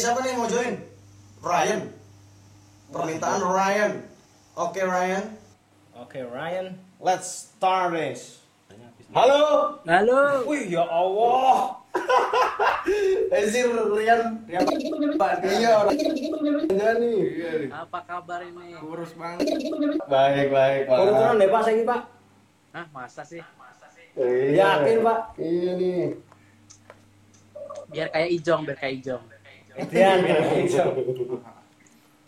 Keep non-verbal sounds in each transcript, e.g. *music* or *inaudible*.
siapa nih mau join? Ryan. Permintaan Ryan. Oke Ryan. Oke, Ryan. Let's start this. Halo. Halo. Wih ya Allah. *laughs* Ezir Rian. Rian. Iya orang. Jadi. Apa kabar ini? Kurus banget. Baik baik pak. Kurang deh Pak saya Pak. Hah, masa sih? Iya. Yakin, Pak? Iya nih. Biar kayak Ijong, biar kayak Ijong. Dian gitu.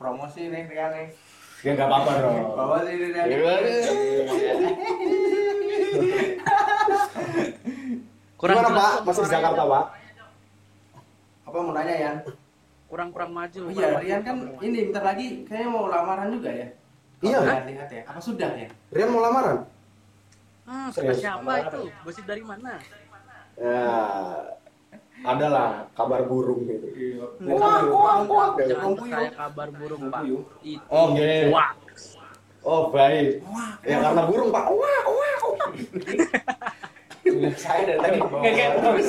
Promosi nih Rian nih. Ya nggak apa-apa dong. Bawa sih Rian. Kurang Gimana Pak? Masih di. Jakarta Pak? Apa mau nanya Yan? Kurang-kurang maju. Oh iya, Rian kan ini bentar lagi kayaknya mau lamaran juga ya. Iya. Lihat ya. Apa sudah ya? Rian mau lamaran? Hmm, Serius, siapa itu? Gosip dari mana? Ya, ada lah kabar burung gitu. Iya. Kuak, kuak, kuak. Jangan percaya kabar burung, Pak. Puyuh. Itu Oh, gitu. Wah. Oh baik. Ya karena burung pak. Wah, wah, wah. Saya dari tadi. Kayak terus.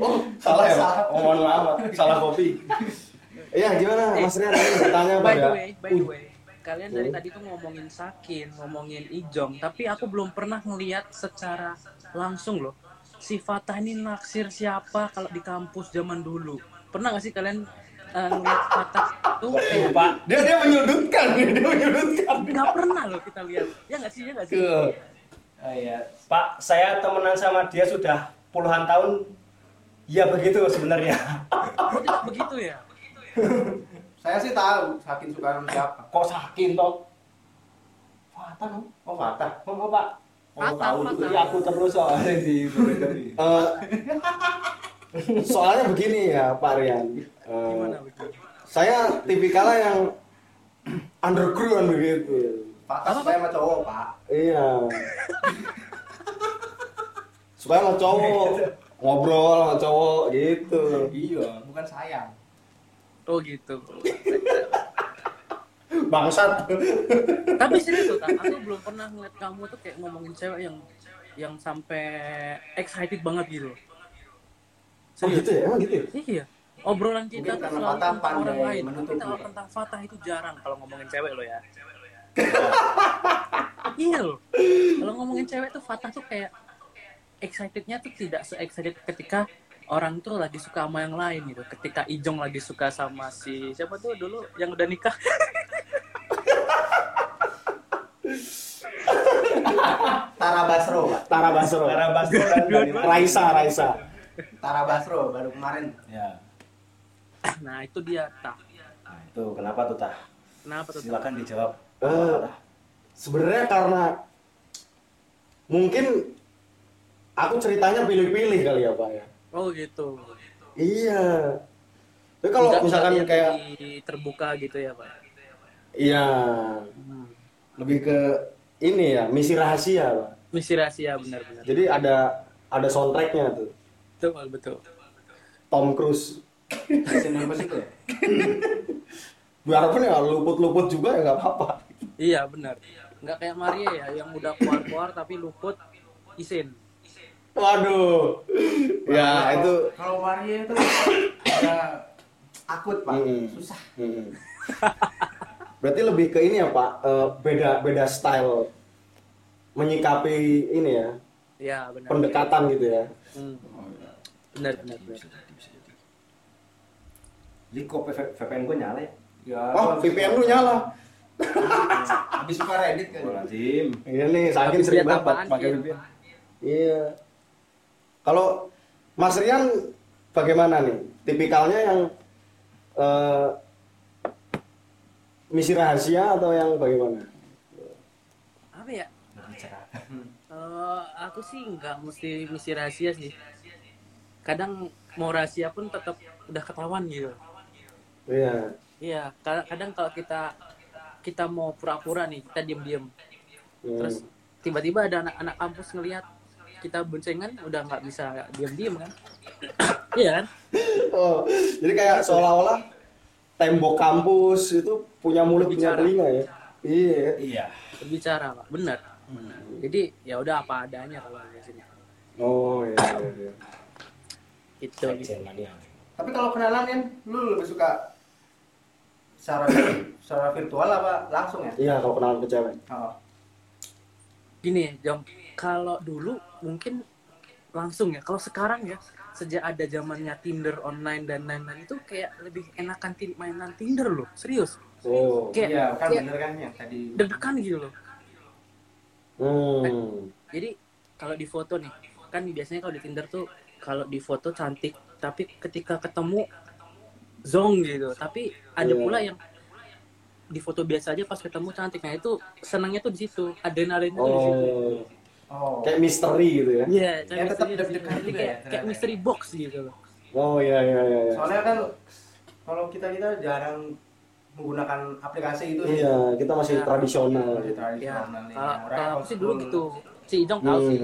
Oh salah ya pak. Oh mohon maaf pak. Salah kopi. Iya gimana Mas Rian? Ini bertanya By the pada. way, by the way, kalian dari tadi tuh ngomongin Sakin, ngomongin Ijong, tapi aku belum pernah ngelihat secara langsung loh. Si Fatah ini naksir siapa kalau di kampus zaman dulu? Pernah gak sih kalian eh, ngeliat Fatah tuh kayak Pak. Dia dia menyudutkan, dia menyudutkan. nggak pernah loh kita lihat. Ya nggak sih, ya nggak sih? Oh iya. Pak, saya temenan sama dia sudah puluhan tahun. Ya begitu sebenarnya. Oh, begitu ya? Saya sih tahu Sakin suka sama siapa. Kok sakin toh? Fatah? Oh Fatah. Oh, Pak. Oh, tahu Fatah. Iya aku terus soalnya di *laughs* Eh, soalnya begini ya Pak Rian. Eh, Gimana saya tipikalnya yang underground begitu. Pak suka sama cowok, Pak. Iya. Supaya sama cowok ngobrol sama cowok gitu. Iya, bukan sayang. Oh gitu. *laughs* *laughs* Bangsat. Tapi serius loh, Tak. aku belum pernah ngeliat kamu tuh kayak ngomongin cewek yang yang sampai excited banget gitu. Oh gitu ya? Emang gitu ya? Iya. Obrolan kita Mungkin tuh selalu tentang orang lain. Tapi kalau tentang Fatah itu jarang kalau ngomongin cewek lo ya. *laughs* iya loh. Kalau ngomongin cewek tuh Fatah tuh kayak excitednya tuh tidak se-excited ketika orang tuh lagi suka sama yang lain gitu. Ketika Ijong lagi suka sama si siapa tuh dulu yang udah nikah. *laughs* Tara Basro, Pak. Tara Basro. Tara Basro dan. Raisa, Raisa. Tara Basro baru kemarin. Ya. Nah itu dia tak. Nah, itu kenapa tuh tah? Kenapa tuh? Tak? Silakan dijawab. Eh, sebenarnya karena mungkin aku ceritanya pilih-pilih kali ya Pak ya. Oh gitu. Iya. Tapi kalau Nggak- misalkan kayak terbuka gitu ya pak. iya Hmm. lebih ke ini ya misi rahasia Pak. Misi rahasia benar-benar. Jadi ada ada soundtracknya tuh. Betul betul. Tom Cruise. Mesin apa sih ya? *laughs* Biarpun ya luput-luput juga ya nggak apa-apa. Iya benar. Nggak kayak Maria ya yang udah keluar-keluar tapi luput isin. Waduh. Ya itu. Kalau Maria itu ya akut, Pak. Mm-mm. Susah. Mm. *laughs* Berarti lebih ke ini ya Pak, eh, beda beda style menyikapi ini ya Iya benar. pendekatan gitu ya. Hmm. Benar benar benar. Jadi kok VPN gue nyala ya? Ya. Oh VPN lu nyala. *laughs* Habis suka Reddit kan. Lazim. Iya nih, saking sering banget pakai? VPN. Iya. Kalau Mas Rian bagaimana nih? Tipikalnya yang eh, misi rahasia atau yang bagaimana? Apa ya? Eh, aku sih nggak mesti misi rahasia sih. Kadang mau rahasia pun tetap udah ketahuan gitu. Iya. Iya, kadang, kadang kalau kita kita mau pura-pura nih, kita diem-diem. Hmm. Terus tiba-tiba ada anak-anak kampus ngelihat kita boncengan udah nggak bisa diem-diem kan? *coughs* Iya kan? Oh, jadi kayak seolah-olah tembok kampus itu punya mulut punya telinga ya. Iya. Iya. berbicara pak benar jadi ya udah apa adanya kalau di sini Oh iya. iya, iya. itu. Tapi kalau kenalan kan, lu lebih suka secara secara virtual apa langsung ya? Iya kalau kenalan ke cewek. Oh. gini jam kalau dulu mungkin langsung ya kalau sekarang ya sejak ada zamannya Tinder online dan lain-lain itu kayak lebih enakan mainan Tinder loh serius Oh. kayak Iya, kan kayak bener kan ya tadi. deg-degan gitu loh Hmm. jadi kalau di foto nih kan biasanya kalau di Tinder tuh kalau di foto cantik tapi ketika ketemu zong gitu tapi ada Iya. pula yang di foto biasa aja pas ketemu cantik nah itu senangnya tuh di situ adrenalinnya tuh di situ Oh. Oh. Kayak misteri gitu ya. Iya, Ya, tetap misteri- deg-degan juga kayak, ya, kayak ternyata. mystery box gitu loh. Oh iya iya iya. iya. Soalnya kan kalau kita kita jarang menggunakan aplikasi itu sih. Iya, kita masih Ya. tradisional. Masih Ya, tradisional nih. kalau sih dulu gitu. Si Ijong tahu sih.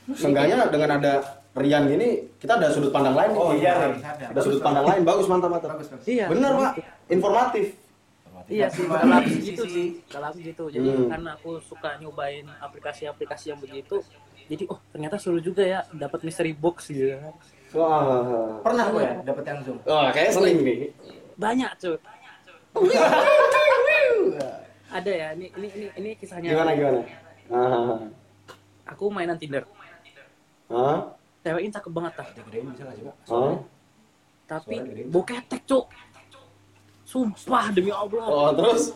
Hmm. Seenggaknya dengan ada Rian gini, kita ada sudut pandang lain. Oh nih. iya, Ada, nih, ada. ada sudut pandang lain, bagus mantap mantap. Bagus, bagus. Iya. Bener pak, informatif. Iya sih, Cuma kalau aku gitu sih. Kalau aku gitu. Jadi Hmm. karena aku suka nyobain aplikasi-aplikasi yang begitu. Jadi oh ternyata seru juga ya dapat mystery box gitu. Wah, Pernah gue ya dapet yang zoom. wah kayak sering nih. Banyak cuy. Ada ya, ini ini ini, ini kisahnya. Gimana gimana? Ah, Aku mainan Tinder. Cewek ini cakep banget tah. Gedein bisa nggak sih pak? ah. Tapi boketek cuk. Sumpah demi Allah. Oh terus?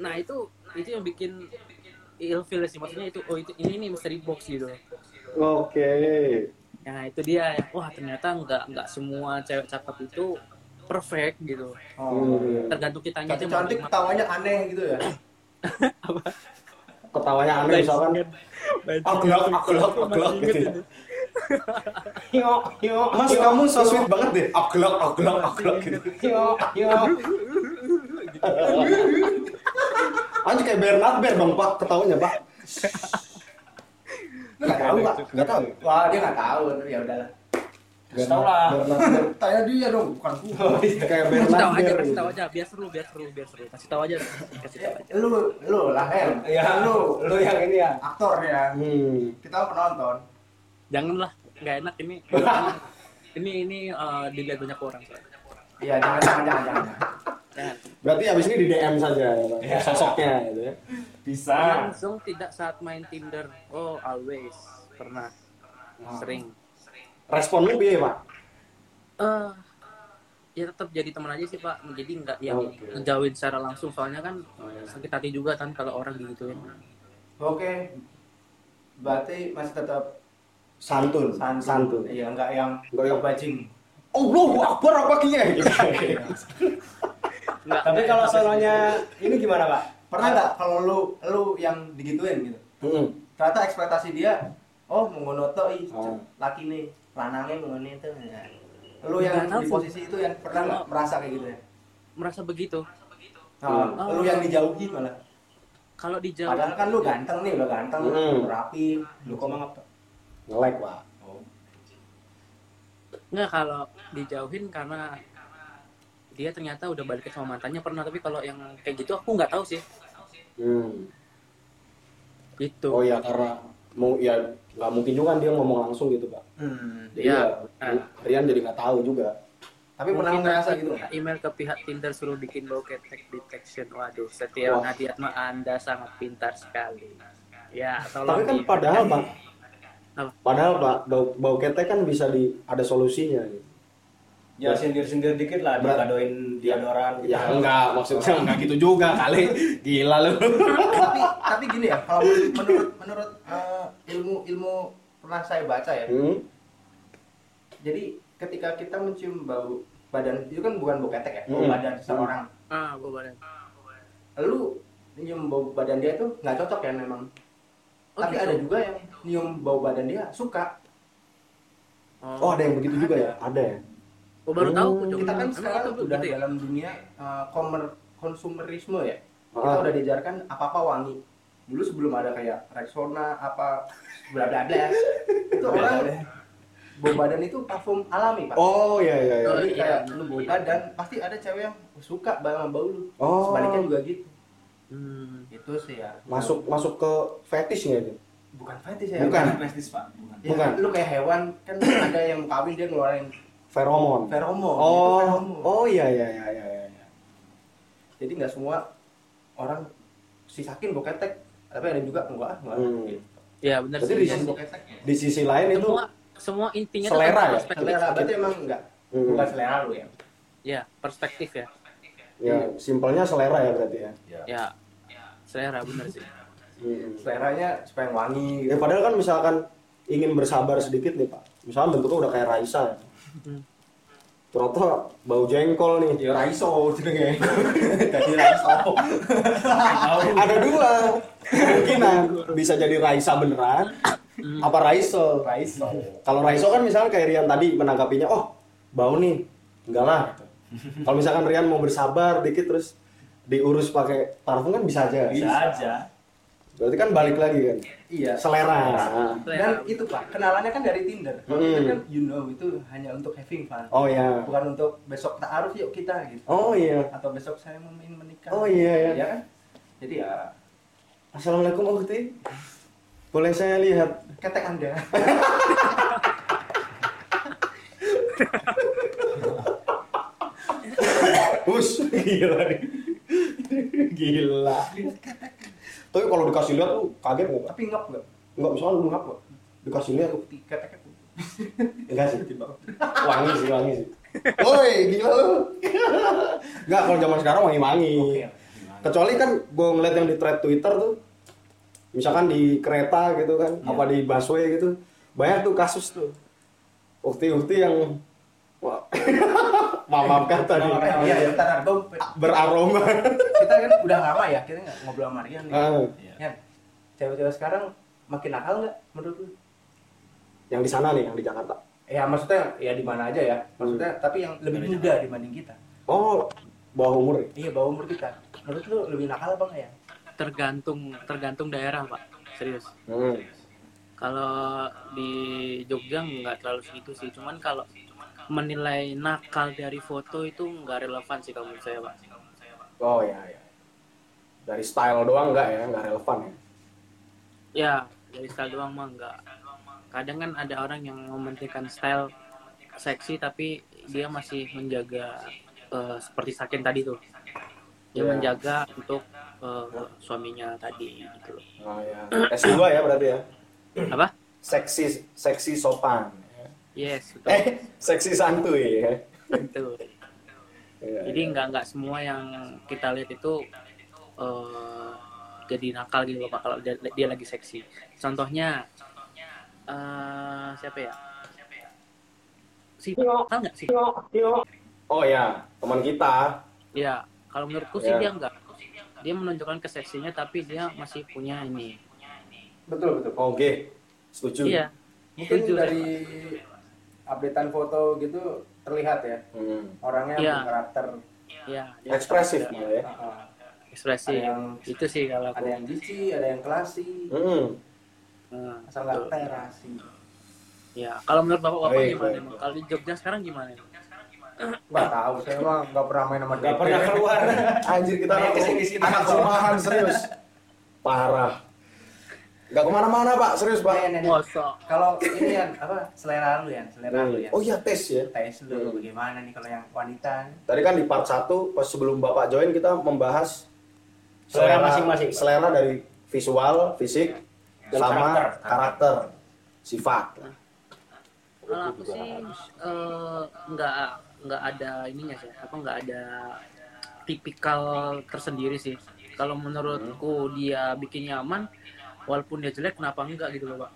Nah itu itu yang bikin ilfil sih maksudnya itu oh itu ini nih mystery box gitu. Oke. Nah itu dia wah ternyata nggak nggak semua cewek cakep itu perfect gitu. Oh. Tergantung kitanya aja Cantik ketawanya aneh gitu ya. *coughs* Ketawanya aneh misalkan. Aglak, aglak, aglak gitu. ya. Yo yo. Mas kamu so sweet banget deh. Aglak, aglak, aglak gitu. Yo yo. Anjir kayak Bernard Bear dong pak, ketawanya pak. Lu nggak tahu pak? Gak tahu. Wah dia nggak tahu. Ya udahlah. Tau lah. *laughs* Tanya dia dong, bukan gua. Kayak Kasih tahu aja, kasih gitu. tahu aja, biar seru, biar seru, biar seru. Kasih tahu aja, kasih tahu aja. Lu lu lah Her. Ya lu *laughs* lu yang ini ya. aktor ya. Hmm. Kita penonton. Janganlah, nggak enak ini. *laughs* ini ini eh, dilihat banyak orang. Iya jangan jangan jangan jangan. Jangan. Berarti abis ini di DM saja ya, Pak. sosoknya gitu ya. Bisa. Langsung tidak saat main Tinder. Oh, always pernah, sering. Respon lu piye, Pak? eh ya tetap jadi teman aja sih pak jadi nggak yang Oke. ngejauhin secara langsung soalnya kan sakit hati juga kan kalau orang digituin Oke. Berarti masih tetap Santun, santun. santun. Iya enggak yang Nggak yang- bajing. Allahu Akbar apa kiye? nggak Tapi kalau soalnya ini gimana pak? Pernah nggak kalau lu lu yang digituin gitu? Hmm. Ternyata ekspektasi dia oh mengono to i Oh. laki nih lanangnya mengono itu ya. Lu yang Nggak di posisi itu yang pernah nggak merasa kayak gitu ya? merasa begitu Nah, Hmm. lu yang dijauhi malah. kalau dijauh Padahal kan lu ganteng nih, udah ganteng, Hmm. rapi. Lu kok mangap pak? Nge-like, Pak. nggak kalau dijauhin karena dia ternyata udah balik sama mantannya pernah tapi kalau yang kayak gitu aku nggak tahu sih Hmm. gitu Oh iya karena mau ya nggak mungkin juga kan dia ngomong langsung gitu, Pak. Hmm. Jadi Iya. ya, Rian jadi nggak tahu juga. Tapi pernah ngerasa gitu? email ke pihak Tinder suruh bikin bokeh detection waduh setiap Wah. Nadiatma anda sangat pintar sekali ya Tapi tolong kan di- padahal, Pak. Apa? Padahal, Pak, bau, bau ketek kan bisa di ada solusinya gitu. Ya sindir-sindir dikit lah, dikadoin deodoran gitu. Ya enggak, maksudnya enggak gitu juga kali. *laughs* Gila lu. tapi tapi gini ya, kalau menurut menurut eh, ilmu ilmu pernah saya baca ya. Hmm. Jadi ketika kita mencium bau badan itu kan bukan bau ketek ya, bau Hmm. badan seseorang. ah gue badan Lu nyium bau badan dia tuh nggak cocok ya memang. Oh, tapi gitu? ada juga yang nyium bau badan dia suka. Oh, ada yang begitu juga ya? Ada ya? gue baru tahu Oh. Kita kan sekarang itu udah gitu ya? dalam dunia komer konsumerisme ya. Kita Ah. udah diajarkan apa-apa wangi. Dulu sebelum ada kayak Rexona apa bla bla bla. itu orang bau badan itu parfum alami pak Oh iya iya iya. Oh, jadi iya, kayak bener. lu bau badan pasti ada cewek yang suka sama bau lu Oh. sebaliknya juga gitu Hmm. itu sih ya Masuk masuk ke fetishnya itu. bukan fetish ya Bukan. Prestis pak. Bukan. Ya, Bukan. lu kayak hewan kan ada yang kawin dia ngeluarin Feromon. feromon itu Oh, feromon. oh iya iya iya iya. iya. jadi nggak semua orang sisakin bau ketek tapi ada juga enggak enggak Hmm. gitu. Ya benar sih. di Iya. sisi- Di sisi lain itu Semua semua intinya Selera kan ya? selera berarti emang enggak Hmm. bukan selera lu ya Ya, perspektif ya. ya simpelnya selera ya berarti ya. Ya. Selera benar sih. Hmm. seleranya supaya wangi Ya gitu. padahal kan misalkan ingin bersabar sedikit nih Pak. Misalnya bentuknya udah kayak Raisa ya. Hmm. Ternyata bau jengkol nih. ya raiso jenenge *laughs* jadi raiso Ada dua kemungkinan bisa jadi Raisa beneran apa Raiso. raiso Kalau Raiso kan misalnya kayak Rian tadi menanggapinya, oh bau nih, enggak lah. Kalau misalkan Rian mau bersabar dikit terus diurus pakai parfum kan bisa aja. Bisa aja. Berarti kan balik lagi kan. iya Selera. dan itu pak kenalannya kan dari Tinder kalau Hmm. Tinder kan you know itu hanya untuk having fun Oh iya. bukan untuk besok taaruf yuk kita gitu Oh iya. atau besok saya mau ingin menikah Oh iya ya. ya kan jadi ya Assalamualaikum Ukti. Boleh saya lihat? ketek anda *laughs* Bus. Gila nih. Gila. Tapi kalau dikasih lihat tuh kaget nggak? tapi ngap nggak Enggak, misalnya lu ngap nggak? Dikasih lihat tuh. keteknya Enggak sih. Wangi sih, wangi sih. Woi, gila lu. Enggak, kalau zaman sekarang wangi-wangi. Kecuali kan gue ngeliat yang di thread Twitter tuh, misalkan di kereta gitu kan, Iya. apa di busway gitu, banyak tuh kasus tuh. Ukti-ukti yang, wah, *laughs* maaf kata nih, iya ya ntar Bang. beraroma. Kita kan udah lama ya kita nggak ngobrol sama Rian nih Ah, ya cewek-cewek sekarang makin nakal nggak menurut lu yang di sana nih, yang di Jakarta. ya maksudnya ya di mana aja ya maksudnya tapi yang lebih muda dibanding kita Oh, bawah umur ya? iya bawah umur kita menurut lu lebih nakal apa nggak ya Tergantung tergantung daerah, Pak. Serius. Hmm. Kalau di Jogja nggak terlalu segitu sih, cuman kalau menilai nakal dari foto itu nggak relevan sih kalau menurut saya, Pak. Oh ya, ya. Dari style doang enggak ya, enggak relevan ya. Ya, dari style doang mah nggak. Kadang kan ada orang yang mementingkan style seksi tapi dia masih menjaga eh, seperti Sakin tadi tuh. Dia Ya. menjaga untuk eh, suaminya tadi gitu loh. Oh ya. S2 ya berarti ya. Apa? Seksi seksi sopan. Yes, betul. Eh, seksi santuy ya. Betul. Iya, Jadi iya. nggak nggak semua yang kita lihat itu eh, jadi nakal gitu loh Pak kalau dia, dia lagi seksi. Contohnya eh, siapa ya? Si nakal nggak sih? Oh ya, teman kita. Ya, kalau menurutku sih Ya. dia enggak. Dia menunjukkan keseksinya tapi dia masih punya ini. betul betul Oke. Setuju. Iya. mungkin Setuju, dari updatean foto gitu terlihat ya Hmm. orangnya Iya. berkarakter Iya, dia Ekspresif malah ya. uh, Ekspresi. Ada yang- Itu sih kalau aku. ada yang cici ada yang klasi Hmm. Hmm, asal nggak terasi Ya, kalau menurut Bapak-bapak Baik, gimana? baik. nih? Kalau di Jogja sekarang gimana? nggak tahu saya mah nggak pernah main sama Gak pernah keluar. Anjir kita anak ke sini-sini anak rumahan serius. Parah. Gak ke mana-mana pak, serius pak. Nih, nih, nih. Mosok. kalau ini ya apa selera lu ya selera lu ya Oh iya tes ya. tes lu Hmm. bagaimana nih kalau yang wanita Tadi kan di part 1 pas sebelum Bapak join kita membahas Selera masing-masing. Selera dari visual, fisik, Dan sama karakter. karakter, sifat. Kalau aku sih eh, nggak nggak ada ininya sih, apa nggak ada tipikal tersendiri sih. Kalau menurutku dia bikin nyaman, walaupun dia jelek, kenapa enggak gitu loh pak?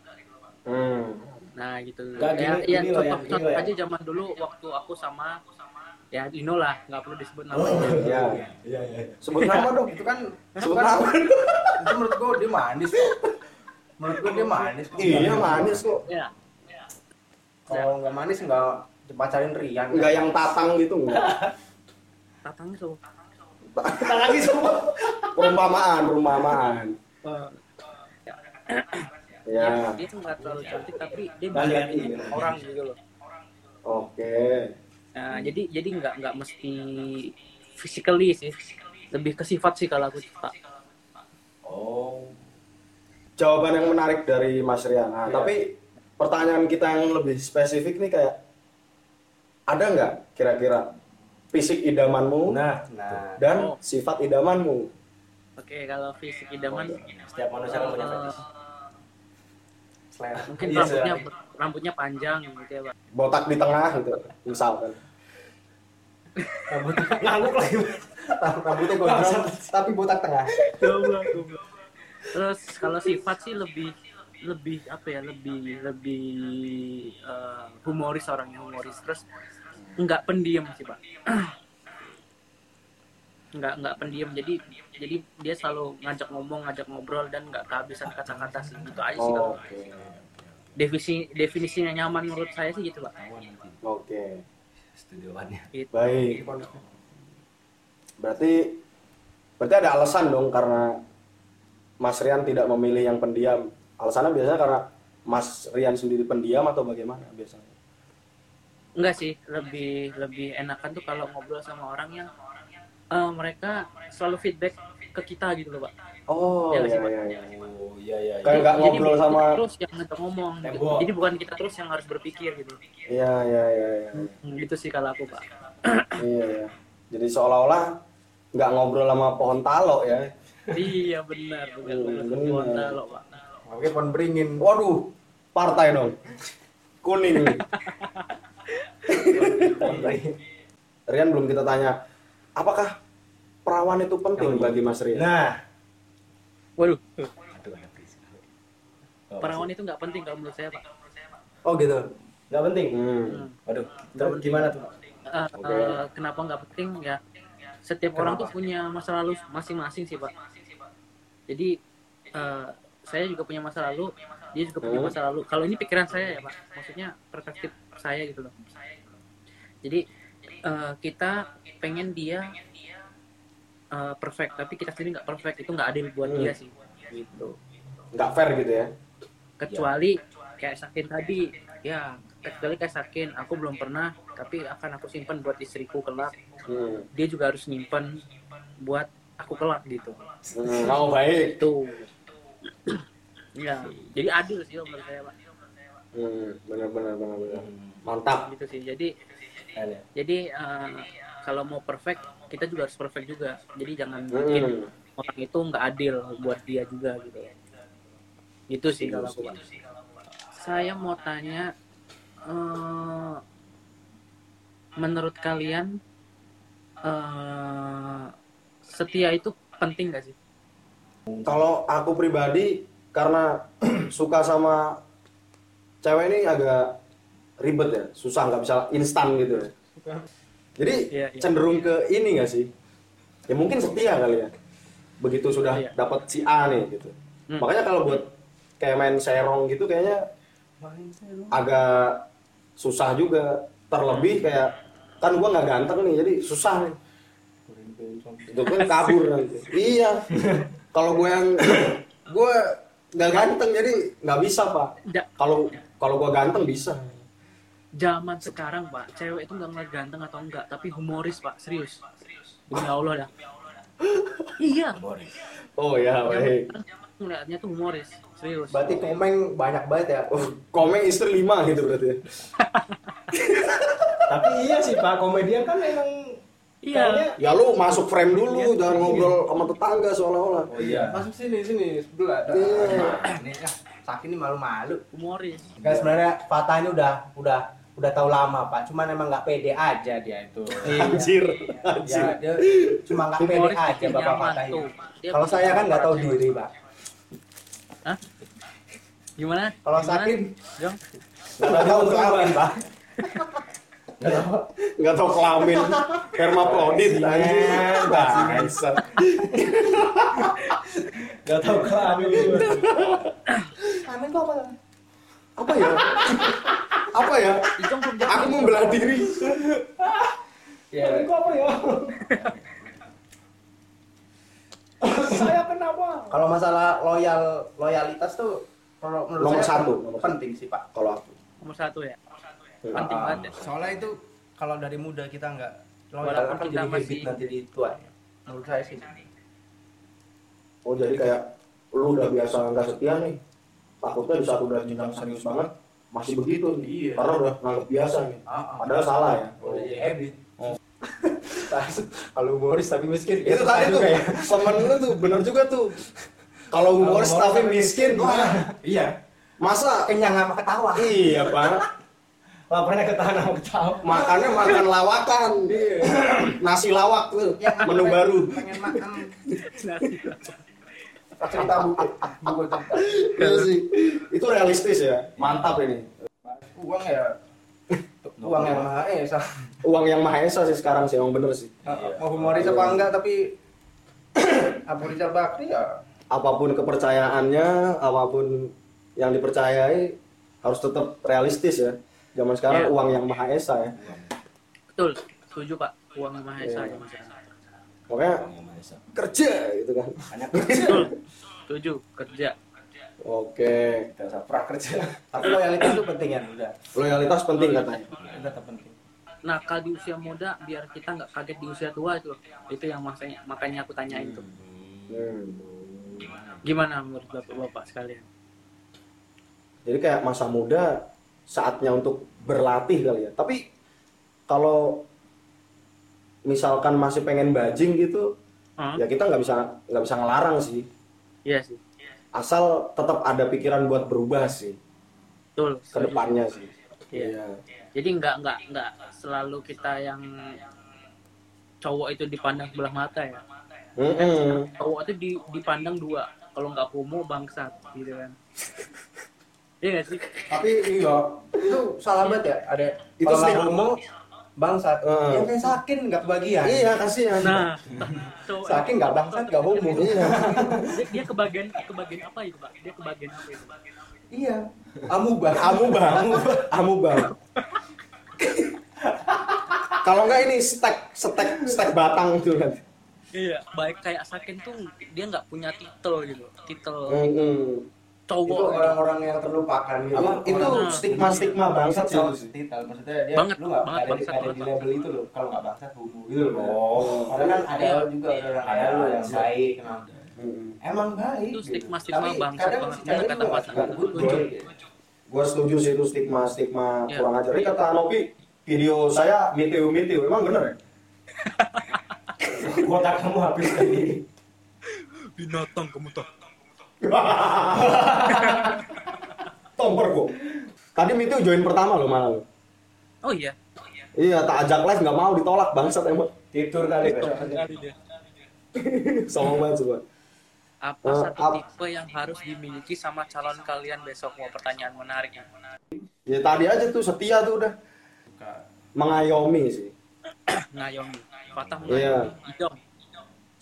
Hmm. Nah gitu. Nggak, ya, gini- ya gini ya, contoh, gini contoh ya. aja zaman dulu waktu aku sama ya Dino lah, nggak perlu disebut Oh, namanya. Ya. Iya, iya. Sebut nama dong. itu kan itu Sebut nama. itu menurut gua dia manis kok menurut gua dia manis kok Iya manis kok. Ya, kalau nggak manis nggak pacarin Rian Enggak yang tatang gitu enggak. *laughs* tatangnya tuh. Kita lagi semua. Perumpamaan, perumpamaan. Eh, Ya. dia, nggak terlalu cantik tapi dia bisa Banyak, iya. orang gitu loh Oke. Nah jadi jadi nggak nggak mesti physically sih lebih ke sifat sih kalau aku suka Oh. Jawaban yang menarik dari Mas Rian. Nah, Iya. tapi pertanyaan kita yang lebih spesifik nih kayak ada nggak kira-kira fisik idamanmu Nah, Nah, dan Oh. sifat idamanmu? oke kalau fisik idaman setiap manusia kan punya fetish. mungkin Iya, rambutnya rambutnya panjang gitu ya pak Botak di tengah gitu, misalkan. Rambut ngangguk lagi. Rambutnya gondrong tapi botak tengah. terus kalau sifat sih lebih lebih apa ya lebih lebih eh, humoris orangnya humoris terus nggak pendiam sih pak *clears throat* nggak nggak pendiam jadi jadi dia selalu ngajak ngomong ngajak ngobrol dan nggak kehabisan kata-kata sih gitu aja sih kalau Oke. definisi definisinya nyaman menurut saya sih gitu pak Oke. Studioannya. Gitu. Baik. Berarti berarti ada alasan dong karena Mas Rian tidak memilih yang pendiam. Alasannya biasanya karena Mas Rian sendiri pendiam atau bagaimana biasanya? enggak sih lebih lebih enakan tuh kalau ngobrol sama orang yang eh, mereka selalu feedback ke kita gitu loh pak Oh, Ya, iya iya iya. Oh, iya iya. Kayak nggak Jadi ngobrol sama terus yang ngajak ngomong gitu. Jadi bukan kita terus yang harus berpikir gitu Iya iya iya iya. Hmm, gitu sih kalau aku pak Iya iya. Jadi seolah-olah nggak ngobrol sama pohon talo ya. iya benar bukan bukan benar. Honda loh pak Oke, pohon beringin. Waduh, partai dong. Kuning. *laughs* Pohon. Rian belum kita tanya, apakah perawan itu penting bagi Mas Rian? Nah, waduh perawan itu nggak penting kalau menurut saya pak Oh gitu. nggak penting. Hmm. Hmm. Waduh, terus gimana tuh? Eh, Oke. eh, kenapa nggak penting ya setiap orang tuh punya masa lalu masing-masing sih pak jadi eh, saya juga punya masa lalu dia juga punya Hmm. masa lalu kalau ini pikiran saya ya pak maksudnya perspektif saya gitu loh jadi eh, kita pengen dia eh, perfect tapi kita sendiri nggak perfect itu nggak adil buat Hmm. dia sih gitu Nggak fair gitu ya? kecuali kayak sakin tadi ya kecuali kayak sakin aku belum pernah tapi akan aku simpan buat istriku kelak Hmm. dia juga harus nyimpen buat aku kelak gitu Hmm. Oh baik. itu ya jadi adil sih menurut saya pak Hmm. Benar benar benar benar. Mantap. gitu sih jadi Ada. jadi eh, kalau mau perfect kita juga harus perfect juga jadi jangan bikin Hmm. orang itu nggak adil buat dia juga gitu itu sih kalau aku saya mau tanya eh, menurut kalian eh, setia itu penting gak sih Kalau aku pribadi karena *clears throat* suka sama cewek ini agak ribet ya, susah nggak bisa instan gitu. ya. Jadi Iya, iya. cenderung ke ini nggak sih? Ya mungkin setia kali ya. Begitu sudah Iya. dapat si A nih gitu. Hmm. Makanya kalau buat kayak main serong gitu kayaknya agak susah juga. Terlebih kayak kan gua nggak ganteng nih, jadi susah nih. Itu kan kabur nanti. *laughs* iya. Kalau gue yang gue nggak ganteng jadi nggak bisa pak. Kalau kalau gue ganteng bisa. Zaman sekarang pak cewek itu nggak ngeliat ganteng atau enggak tapi humoris pak serius demi allah dah *laughs* iya Oh ya baik. ngeliatnya tuh humoris serius Berarti komeng banyak banget ya. Oh, komeng istri lima gitu berarti. ya. *laughs* Tapi iya sih Pak, komedian kan memang iya Ya lu masuk frame dulu, jangan ngobrol sama tetangga seolah-olah. Oh iya. Masuk sini sini sebelah. Iya. Ini ya, Sakin ini malu-malu. humoris Kan sebenarnya Fatah ini udah udah udah tahu lama pak. Cuman emang nggak pede aja dia itu. Anjir, anjir. Ya, dia cuma nggak pede humoris aja bapak nyaman Fatah tuh ini. Dia Kalau saya kan nggak tahu diri pak. Hah? gimana Kalau? Sakin Jong nggak tahu kelamin pak. Nggak tahu kelamin. Hermaprodit anjir. Bangsat. Gak tau kelamin. Kelamin itu apa? Apa ya? Apa ya? Aku membelah diri. Ya. Apa ya? Saya kenapa? Kalau masalah loyal loyalitas tuh Kalau menurut Nomor saya satu, nomor satu. penting sih pak. Kalau aku. Nomor satu ya. Hmm. Penting Ah, banget ya. Soalnya itu kalau dari muda kita nggak loyal akan kita jadi habit masih- nanti di tua. ya. Menurut saya sih. Oh jadi kayak lu udah biasa nggak setia nih. Takutnya di saat udah jenjang serius banget masih begitu nih. Iya. Karena udah nganggap biasa nih. Ah, ah. Padahal salah ya. Udah jadi habit. Kalau humoris tapi miskin. itu tadi tuh ya. temen lu tuh bener juga tuh kalau humoris tapi miskin wah *laughs* Iya. masa Kenyang sama ketawa. iya pak Laparnya ketahan sama ketawa. makannya makan lawakan nasi lawak tuh Ya, menu baru Pengen makan *laughs* cerita buku. Buku cerita. iya sih itu realistis ya mantap ini Uang ya. Uang yang maha esa. uang yang maha esa sih sekarang sih emang bener sih Mau humoris apa enggak tapi *coughs* Abu Rizal Bakri ya apa pun kepercayaannya apa pun yang dipercayai harus tetap realistis ya zaman sekarang Iya. uang yang maha esa ya Betul. Setuju Pak. Uang yang maha esa Mas. makanya kerja gitu kan Betul. Setuju. Kerja. oke Gak usah prakerja. Tapi loyalitas itu penting ya udah. loyalitas penting katanya tetap penting. Nakal di usia muda biar kita nggak kaget di usia tua itu. Itu yang makanya makanya aku tanyain tuh. Hmm. Gimana menurut Bapak-bapak sekalian? Jadi kayak masa muda saatnya untuk berlatih kali ya. Tapi kalau misalkan masih pengen bajing gitu, Hah? ya kita nggak bisa nggak bisa ngelarang sih. Iya sih. Asal tetap ada pikiran buat berubah sih Betul. ke setuju. depannya sih. Iya. Jadi nggak nggak nggak selalu kita yang cowok itu dipandang sebelah mata ya. Mm-mm. Cowok itu di, dipandang dua. Kalau nggak homo bangsat gitu kan. *laughs* Iya sih? Tapi iya, itu salah banget ya. Ada Itu kalau nggak homo bangsat. Eh. Yang kayak sakin nggak kebagian. Iya kasihan. Nah, *laughs* cowok Sakin nggak bangsat nggak homo. Iya. dia, dia kebagian kebagian apa itu pak? Dia kebagian apa itu? Iya. Amubah. Amubah, amubah. Kalau nggak ini stek stek stek batang itu kan. Iya, baik kayak Sakin tuh dia nggak punya titel gitu, titel Mm-mm. Itu cowok. gitu. orang-orang yang terlupakan gitu. Apa, itu Orang- stigma-stigma bangsat sih. Titel, titel. maksudnya dia Banget, lu nggak banget, ada, bangsat, ada di label itu loh. Kalau nggak bangsat homo gitu loh. Oh. Karena kan ada juga orang Ada, lu yang baik. emang. Emang baik. Itu gitu. stigma-stigma Tapi bangsat kadang banget. si Bener cewek kata juga Pak suka Sangka. good Setuju. boy. Gue setuju sih itu stigma stigma Iya. kurang ajar. Ini kata Nopi video saya mitiu mitiu emang bener ya? *laughs* Kuota kamu habis tadi. Binatang kamu tuh. Tomper gua. Tadi mitiu join pertama loh malah. lo. Oh iya. Iya tak ajak live nggak mau ditolak bangsat emang. Tidur kali. Pak. Sombong banget coba. Apa Eh, satu ap- tipe yang harus dimiliki sama calon kalian besok? Mau pertanyaan menarik ya. Ya tadi aja tuh setia tuh udah mengayomi sih. Ngayomi. Fatah Iya. mengayomi.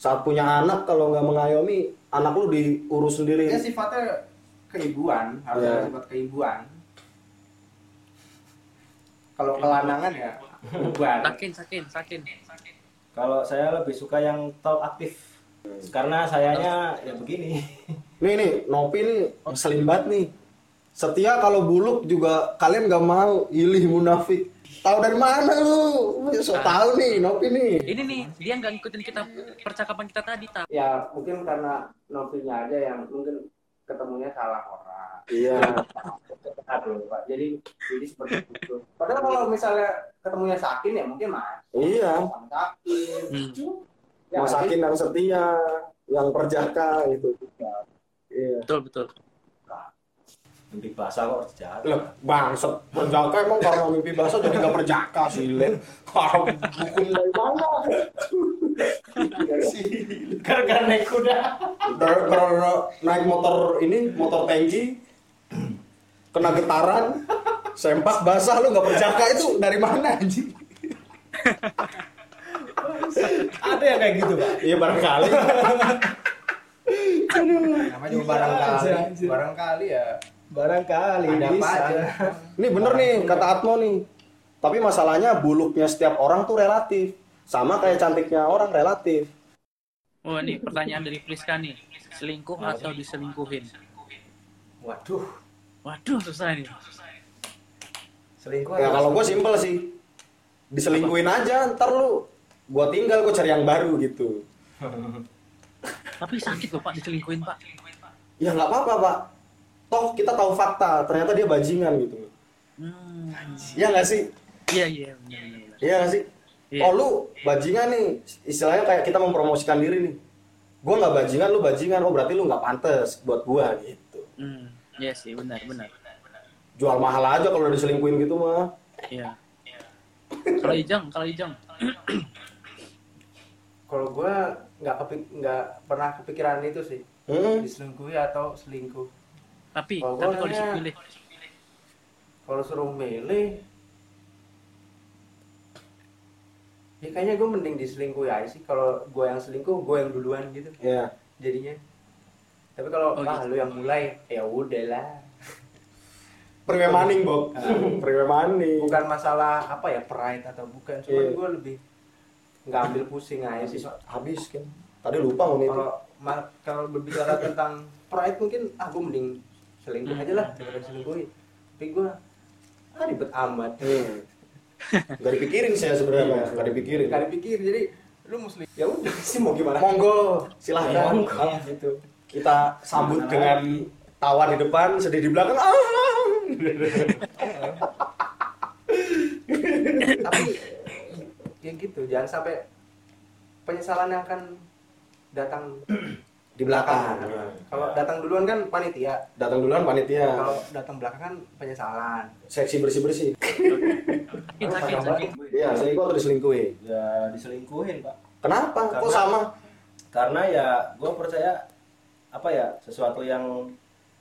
Saat punya anak kalau nggak mengayomi anak lu diurus sendiri. Ya sifatnya keibuan, harus ada sifat keibuan. Kalau kelanangan ya bubar. Sakin, sakin, sakin. Kalau saya lebih suka yang talk aktif. Karena sayanya ya begini. *laughs* Nih nih Nopi nih ngeselin banget nih. Setia kalau buluk juga kalian nggak mau ilih munafik. Tahu dari mana lu? So tahu nih Nopi nih. Ini nih, dia nggak ngikutin kita percakapan kita tadi, tak? Ya mungkin karena novelnya aja yang mungkin ketemunya salah orang. Iya. *laughs* Aduh, Pak. Jadi jadi seperti itu. Padahal kalau misalnya ketemunya Sakin ya mungkin mas. Iya. Sakin. Hmm. Ya, Mas Akin yang setia, yang perjaka itu. Iya. Betul, betul. Mimpi basah kok jahat. Loh, bangsat perjaka emang karena mimpi basah jadi nggak perjaka sih, Len. Kalau hukum dari mana? Gara-gara naik kuda. Gara-gara naik motor ini, motor tangki, kena getaran, sempak basah lu nggak perjaka itu dari mana anjing? Ada yang kayak gitu, Pak. Iya barangkali. Namanya juga barangkali. Barangkali ya. Barangkali Ada apa bisa. aja. Ini bener nih kata Atmo nih. Tapi masalahnya buluknya setiap orang tuh relatif. Sama kayak cantiknya orang relatif. Oh, ini pertanyaan dari Priska nih. Selingkuh atau diselingkuhin? Waduh, Waduh susah ini. selingkuh. Ya kalau gue simpel sih, diselingkuhin aja, ntar lu gue tinggal gue cari yang baru gitu. Tapi sakit loh pak diselingkuhin pak. Ya nggak apa-apa pak, toh kita tahu fakta, ternyata dia bajingan gitu. Hmm. Iya nggak sih? Iya iya benar. benar. Iya nggak sih? Iya. Oh lu bajingan nih, istilahnya kayak kita mempromosikan diri nih. Gue nggak bajingan, lu bajingan, oh berarti lu nggak pantas buat gua gitu. Hmm. Iya sih benar benar. Jual mahal aja kalau udah diselingkuhin gitu mah. Iya. Kalau Ijang, kalau Ijang. *clears throat* Kalau gue nggak kepik nggak pernah kepikiran itu sih Hmm. diselingkuhi atau selingkuh. Tapi Kalau tapi kalau disuruh pilih. Kalau suruh milih, ya kayaknya gue mending diselingkuhi aja sih. Kalau gue yang selingkuh, gue yang duluan gitu Ya. jadinya. Tapi kalau Oh, ah gitu. lu yang mulai, ya udahlah. Priwe maning, Bob. Priwe maning. Bukan masalah apa ya pride atau bukan, cuman Iya. gue lebih nggak ambil pusing aja sih. habis kan. Tadi lupa ngomong itu. Kalau berbicara tentang pride mungkin ah gue mending selingkuh aja lah daripada selingkuhi. Tapi gue ah ribet amat. *laughs* Hmm. Gak dipikirin saya sebenarnya, gak dipikirin. Gak dipikir jadi lu muslim ya udah sih mau gimana Monggo, silahkan. Monggo. Ah, gitu. Kita sambut dengan tawa di depan, sedih di belakang. Ah. *laughs* tapi ya gitu jangan sampai penyesalan yang akan datang *clears throat* Di belakang. kalau datang duluan kan panitia Datang duluan panitia. kalau datang belakangan penyesalan Seksi sakit *laughs* sakit. Iya, selingkuh atau diselingkuhi. ya diselingkuhin pak Kenapa? Kok Karena- sama? karena ya gue percaya apa ya sesuatu yang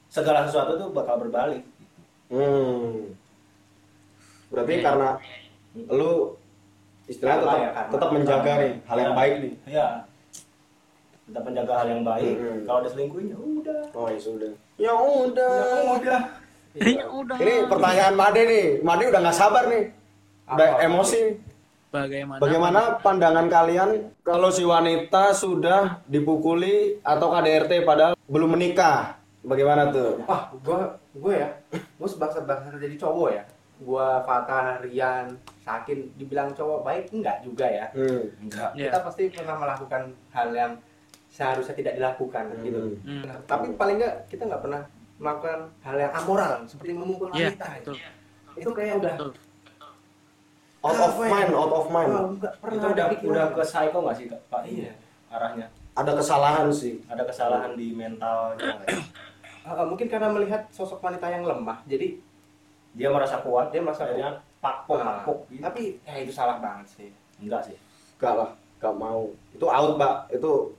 segala sesuatu tuh bakal berbalik Hmm. Berarti Iya. karena lu istilahnya Apa tetap, ya, tetap menjaga nih hal yang Ya. baik nih. ya tetap menjaga hal yang baik Hmm. kalau diselingkuhin ya udah Oh ya sudah. Ya udah. udah Ya udah. Ini pertanyaan Made nih. Made udah nggak sabar nih. Udah Apa? emosi. Bagaimana? Bagaimana pandangan kalian kalau si wanita sudah dipukuli atau KDRT padahal belum menikah? Bagaimana tuh? wah gue gue ya gue sebangsa bangsa jadi cowok ya gue Fatah Rian Sakin dibilang cowok baik enggak juga ya Hmm. enggak Iya. kita pasti pernah melakukan hal yang seharusnya tidak dilakukan gitu Hmm. Hmm. Nah, tapi paling nggak kita nggak pernah melakukan hal yang amoral seperti memukul Iya, wanita ya. betul. itu kayak udah Betul. Out of ya? mind, out of mind. oh, pernah itu udah udah ke psycho nggak sih pak Iya. arahnya Ada kesalahan sih. ada kesalahan di mentalnya nggak sih? Ah, ah, mungkin karena melihat sosok wanita yang lemah jadi dia merasa kuat dia merasa akhirnya pakpok Ah, pakpok gitu. tapi ya itu salah banget sih enggak sih Gak lah, gak mau. Itu out, Pak. Itu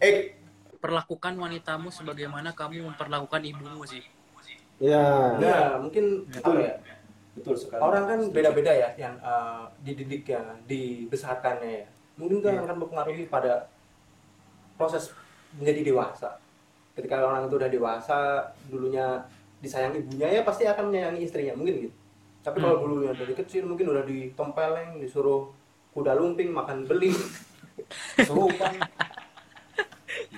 eh Perlakukan wanitamu sebagaimana kamu memperlakukan ibumu sih. ya. nah mungkin apa ya? Betul sekali. Orang kan beda-beda ya yang eh, dididiknya dibesarkannya ya. Mungkin kan akan mempengaruhi pada proses menjadi dewasa. Ketika orang itu udah dewasa dulunya disayang ibunya ya pasti akan menyayangi istrinya mungkin gitu. Tapi kalau dulunya dari kecil mungkin udah ditempeleng disuruh kuda lumping makan beling *laughs* Ya, gitu.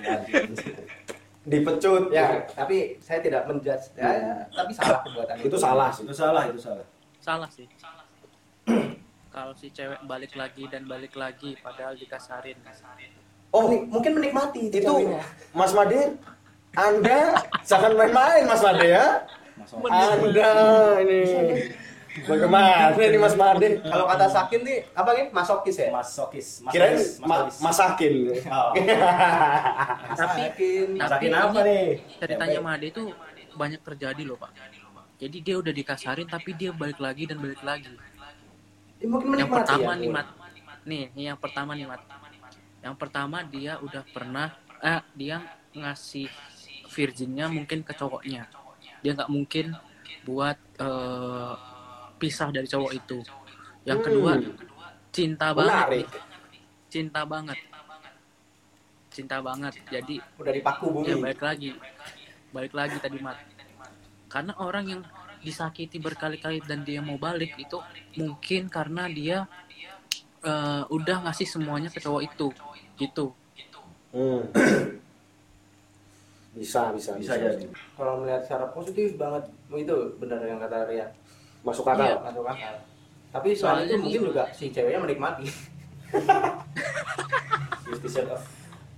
*laughs* Dipecut. ya tapi saya tidak menjudge ya, ya, tapi salah perbuatan Itu salah sih. itu salah itu salah Salah sih. Kalau si cewek balik lagi dan balik lagi padahal dikasarin. Oh, Menik- mungkin menikmati itu ceweknya. Mas Made Anda jangan main-main Mas Made ya. Anda ini bagaimana ini Mas Made? Kalau kata Sakin nih apa nih? Masokis ya? masokis Kirain masokis, ma masokis. masakin. Oh. *laughs* Tapi Sakin. masakin Tapi apa nih ceritanya Made itu banyak terjadi loh pak. Jadi dia udah dikasarin tapi dia balik lagi dan balik lagi. Ya, mungkin Yang pertama ya. nih mat, nih yang pertama nih mat. Yang pertama dia udah pernah, eh dia ngasih virginnya mungkin ke cowoknya. Dia nggak mungkin buat eh, pisah dari cowok itu. Yang kedua Hmm. cinta banget, Menarik. nih. cinta banget, cinta banget. Jadi Udah dipaku bumi. ya balik lagi balik lagi tadi mat karena orang yang disakiti berkali-kali dan dia mau balik itu mungkin karena dia eh, udah ngasih semuanya ke cowok itu gitu Hmm. *coughs* bisa bisa bisa jadi kalau melihat secara positif banget itu benar yang kata Rian masuk akal Iya. masuk akal tapi Soalnya itu mungkin juga si ceweknya menikmati *laughs* Fifty Shades of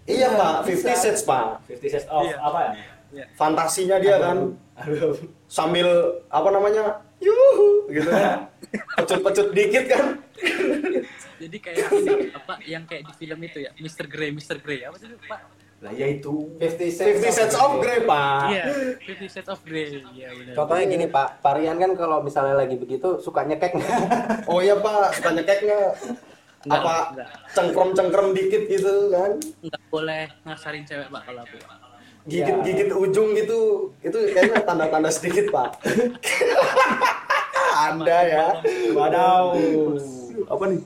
iya pak. 50 Shades pak Fifty Shades of Iya. apa ya fantasinya dia kan aduh sambil apa namanya yuhu gitu kan *laughs* pecut-pecut dikit kan Jadi kayak ini, apa yang kayak di film itu ya, Mr. Grey, Mr. Grey. Apa sih itu, Pak? Lah ya itu 50 50 Shades of Grey. Pak. Iya, Fifty Shades of Grey. Iya benar. contohnya gini Pak. Pak Rian kan kalau misalnya lagi begitu suka nyekek nggak? *laughs* oh iya pak. Suka nyekek nggak? Apa cengkrom-cengkrom dikit gitu kan? Nggak boleh ngasarin cewek, Pak, kalau aku. gigit-gigit ujung gitu. Itu kayaknya tanda-tanda sedikit pak. *laughs* Anda ya. Wadaw apa nih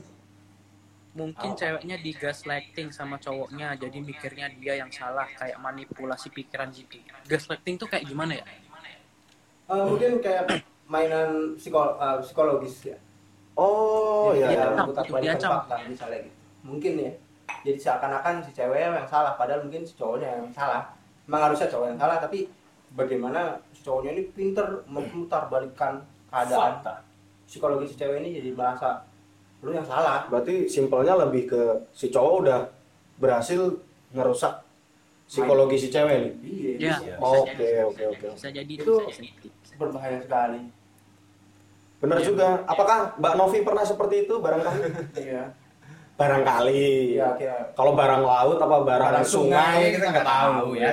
Mungkin ceweknya digaslighting sama cowoknya, jadi mikirnya dia yang salah, kayak manipulasi pikiran gitu. Gaslighting tuh kayak gimana ya? Eh, mungkin kayak mainan psikol eh, psikologis ya oh Jadi iya memutar itu, balikan dia fakta misalnya gitu mungkin ya jadi seakan-akan si ceweknya yang salah padahal mungkin si cowoknya yang salah emang harusnya cowok yang salah tapi bagaimana si cowoknya ini pinter memutar balikan keadaan Fakta. psikologi si cewek ini jadi merasa lu yang salah. Berarti simpelnya lebih ke si cowok udah berhasil ngerusak psikologi si cewek nih. Iya Ya, Iya. oke oke oke Bisa jadi Itu- bisa jadi. berbahaya sekali. Benar Iya. juga. apakah Mbak Novi pernah seperti itu barangkali? Iya. Barangkali. Iya kayak kalau barang laut apa barang, Barang sungai, sungai kita nggak tahu ya.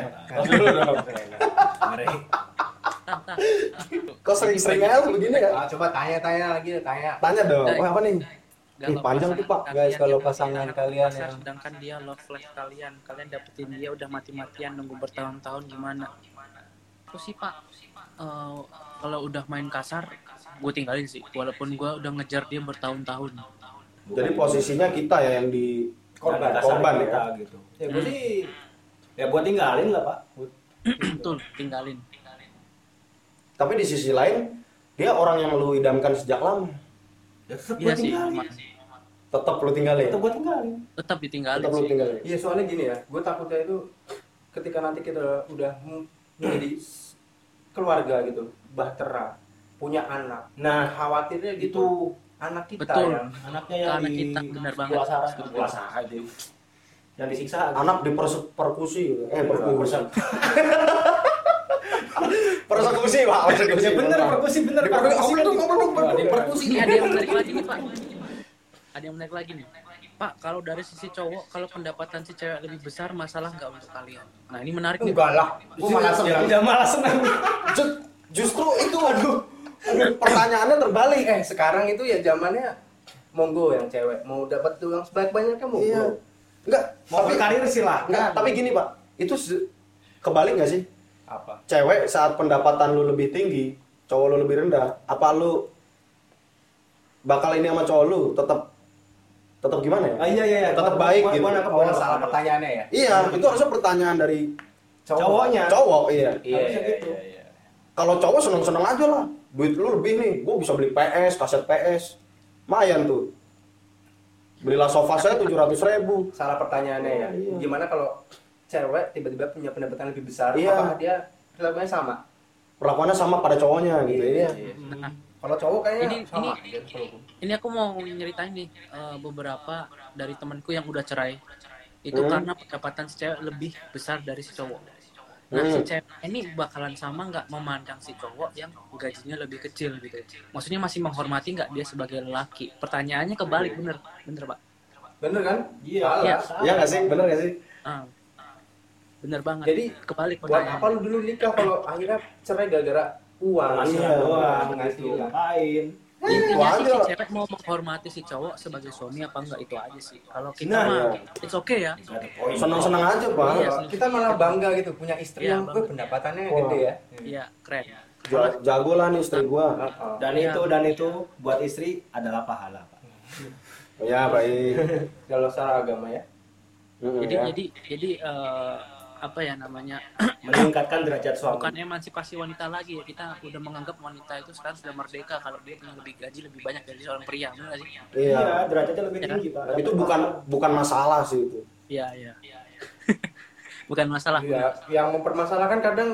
tah. kok sering-sering aja begini ya? Ah, coba tanya-tanya lagi tanya. Tanya dong. Oh apa nih Ih, panjang tuh, Pak. Guys, kalau pasangan kalian yang- sedangkan dia love life kalian, kalian dapetin dia udah mati-matian nunggu bertahun-tahun gimana? Aku sih Pak, eh, kalau udah main kasar, gue tinggalin sih. Walaupun gue udah ngejar dia bertahun-tahun. jadi posisinya kita ya yang di korban korban kasar ya kita gitu ya gue sih ya buat tinggalin lah pak *clears throat* Betul, tinggalin. tapi di sisi lain dia orang yang lu idamkan sejak lama ya tetap Iya sih, tinggalin emang. tetap lu tinggalin tetap buat tinggalin tetap ditinggalin tetap lu sih. tinggalin Iya soalnya gini ya, gue takutnya itu ketika nanti kita udah menjadi keluarga gitu, bahtera, punya anak. nah Khawatirnya gitu, anak kita Betul. yang anaknya yang Anak di kita, benar banget. puasa itu yang disiksa anak dipersekusi gitu. eh persekusi Persen- *laughs* persekusi pak. Persekusi ya bener perkusi bener perkusi, perkusi dong, Wah, di perkusi Ini ada yang menarik lagi nih Pak. Ada yang menarik lagi nih. Pak, kalau dari sisi cowok, kalau pendapatan si cewek lebih besar, masalah nggak untuk kalian? Nah ini menarik nih. enggak lah, gue malah ya senang. udah malah senang. Ju- justru itu aduh. Pertanyaannya terbalik. Eh sekarang itu ya zamannya monggo yang cewek. Mau dapat uang sebanyak banyaknya monggo. iya. Enggak mau tapi berkarir silahkan. enggak tapi gini pak. Itu kebalik nggak sih Apa? cewek saat pendapatan lu lebih tinggi cowok lu lebih rendah apa lu bakal ini sama cowok lu tetap tetap gimana ya ah, iya iya iya Tetap Gua- baik gua- gitu. gua nangkep, Oh gua nangkep. salah pertanyaannya ya? iya itu harusnya pertanyaan dari cowoknya cowok iya Iya, Harusnya iya, gitu. iya, iya. kalau cowok seneng seneng aja lah duit lu lebih nih gue bisa beli PS kaset PS lumayan tuh belilah sofa saya tujuh ratus ribu Salah pertanyaannya ya. Iya. Gimana kalau cewek tiba-tiba punya pendapatan lebih besar, Iya. apakah dia perilakunya sama? perlakuannya sama pada cowoknya gitu ya Nah, Kalau cowok kayaknya Ini- sama. ini- gua. ini aku mau nyeritain nih eh, beberapa dari temanku yang udah cerai. Itu Hmm. karena pendapatan si cewek lebih besar dari si cowok. Nah, si Hmm. cewek ini bakalan sama nggak memandang si cowok yang gajinya lebih kecil gitu. Maksudnya masih menghormati nggak dia sebagai lelaki? Pertanyaannya kebalik bener, bener pak. Bener kan? Iya. Iya. iya nggak sih bener nggak sih Ah. Bener banget. Jadi, kebalik Buat apa lu dulu nikah kalau akhirnya cerai gara-gara uang? Iya, doang gitu penghasilan. ngapain Intinya Itu sih si cewek mau menghormati si cowok sebagai suami apa enggak itu aja sih. Kalau kita Nah, mah iya. it's okay ya. Nggak ada poin. seneng seneng aja pak Iya. Kita malah bangga gitu punya istri Iya, yang gue pendapatannya Wah. gede ya. Iya, keren. Ja- jago lah nih istri gua Heeh. dan Iya. itu dan itu buat istri adalah pahala pak ya baik Kalau secara agama ya. Mm, Jadi ya. jadi jadi eh, apa ya namanya? *clears throat* meningkatkan derajat suami Bukan emansipasi wanita lagi ya. Kita udah menganggap wanita itu sekarang sudah merdeka kalau dia punya lebih gaji lebih banyak dari seorang pria, benar sih? iya derajatnya lebih Iya. tinggi pak itu bukan bukan masalah sih itu Iya, iya. *laughs* bukan masalah ya yang mempermasalahkan kadang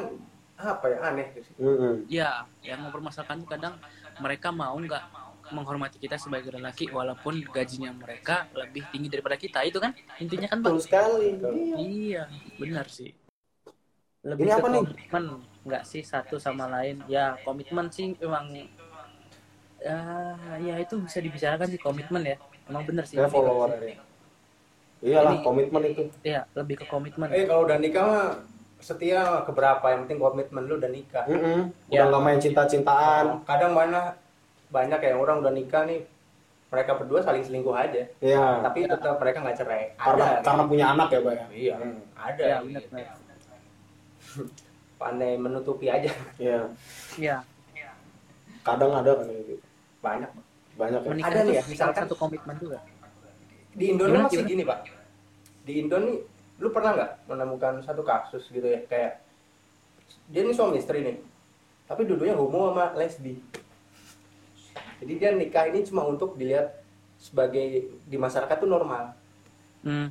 apa ya aneh sih Mm-mm. ya yang mempermasalahkan kadang mereka mau nggak menghormati kita sebagai lelaki walaupun gajinya mereka lebih tinggi daripada kita itu kan? Intinya kan betul sekali. Iya benar sih. Lebih Ini ke apa nih? komitmen nggak sih satu sama lain? Ya komitmen sih memang ya, ya itu bisa dibicarakan sih komitmen ya. Emang bener sih ya follower ya. iyalah Ini- komitmen itu. Ya lebih ke komitmen. Eh kalau udah nikah mah setia ke berapa yang penting komitmen lu udah nikah. Mm-mm. udah Ya. nggak main cinta-cintaan. Kadang mana banyak yang orang udah nikah nih mereka berdua saling selingkuh aja. Ya tapi tetap mereka nggak cerai. Karena ada. karena punya anak ya pak ya? Iya ada. Ya benar *laughs* pandai menutupi aja. Iya. ya kadang ada kan gitu. Banyak. Banyak ya. Menikah Ada nih ya, misalkan- satu komitmen juga. Di Indo Gimana, masih gimana? gini pak. Di Indo nih lu pernah nggak menemukan satu kasus gitu ya kayak dia nih suami istri nih tapi dulunya homo sama lesbi jadi dia nikah ini cuma untuk dilihat sebagai di masyarakat tuh normal. Hmm,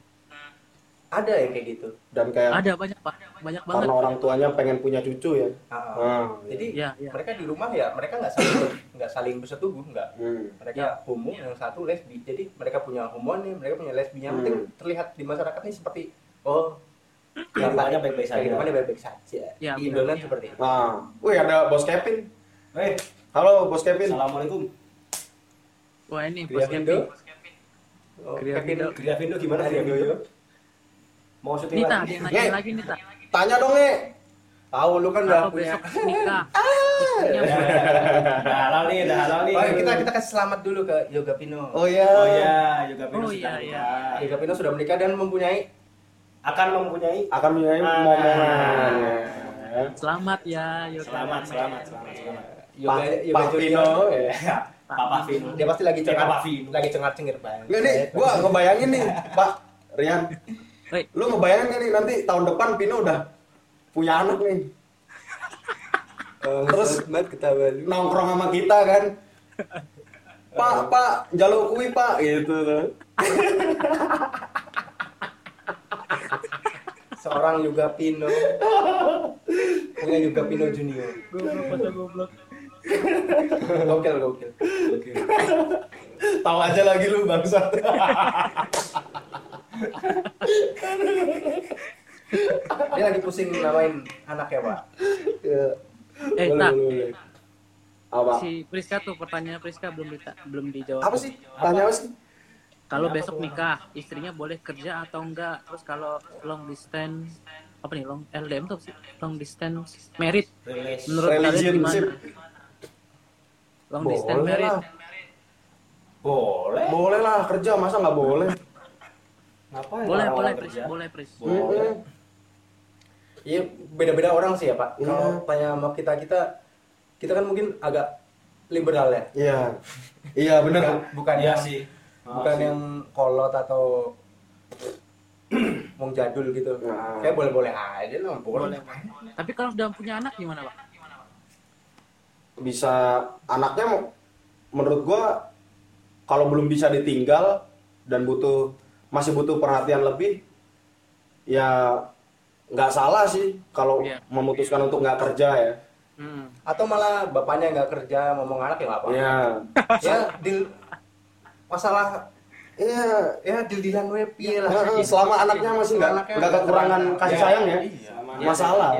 ada yang kayak gitu. Dan kayak ada banyak pak. Banyak banget. karena orang tuanya pengen punya cucu ya. Ah, Ah, jadi ya ya mereka di rumah ya mereka nggak saling nggak saling bersetubuh nggak. Hmm. mereka homo yang satu lesbi. Jadi mereka punya homo nih mereka punya lesbi yang Hmm. penting terlihat di masyarakat ini seperti oh Kehidupannya baik-baik saja. kehidupannya baik-baik saja. Ya, di. Indonesia seperti itu. Nah wih ada bos Kevin. Hei, halo bos Kevin. Assalamualaikum. Wah ini Gria bos Vindo. Kevin oh, Gria Kevin Vindo. Gria Vindo gimana Gria Vindo. Mau syuting Nita lagi? Nih. nanya lagi Nita tanya dong nih tahu lu kan udah punya besok nikah *laughs* istrinya Udah halal nih, udah halal nih. Oh, kita kita kasih selamat dulu ke Yoga Pino oh ya Oh iya, juga Pino Oh, sudah iya, menikah. Yoga Pino sudah menikah dan mempunyai Akan mempunyai akan punya Ah. momongan selamat ya Yoga selamat, selamat, selamat, selamat. Yoga Yoga. Pino ya. *laughs* Papa Vino. Dia pasti lagi Eh, cengar Papa Vino. lagi cengar cengir banget. Nih, gua ngebayangin nih, Pak Rian. Lu ngebayangin nih nanti tahun depan Pino udah punya anak nih, *laughs* Terus banget ketawa nongkrong sama kita kan. Pak, Pak, jaluk kui Pak, gitu tuh. *laughs* Seorang Yoga Pino. Punya Yoga Pino Junior. goblok *laughs* Gokil gokil. Tahu aja lagi lu bangsat. *laughs* Dia lagi pusing namain anaknya, Pak. Ya. eh Boleh, tak boleh, boleh. Apa? si Priska tuh pertanyaan Priska belum dita- belum dijawab Apa sih? Tanya apa sih? kalau besok nikah istrinya boleh kerja atau enggak terus kalau long distance apa nih long LDM tuh apa sih long distance merit menurut kalian gimana Long distance Boleh merit lah. Boleh. Boleh lah kerja, masa nggak boleh? Ngapain? boleh orang boleh? Pris boleh Pris Boleh. Iya, beda-beda orang sih ya, Pak. Iya. Kalau tanya sama kita kita kita kan mungkin agak liberal ya. Iya. Iya bener. Bukan yang sih. bukan yang kolot atau *clears throat* wong jadul gitu. Nah. Kayak boleh-boleh aja lah, boleh. tapi kalau udah punya anak gimana pak Bisa anaknya mau- menurut gua kalau belum bisa ditinggal dan butuh masih butuh perhatian lebih ya nggak salah sih kalau Iya. memutuskan untuk nggak kerja ya. hmm. Atau malah bapaknya nggak kerja, ngomong anak ya nggak apa-apa. Iya. *laughs* Ya, deal masalah Iya. ya deal-dealan we piye lah. Heeh, Selama anaknya masih nggak Anaknya nggak kekurangan kasih Iya. sayang ya. Iya, Masalah.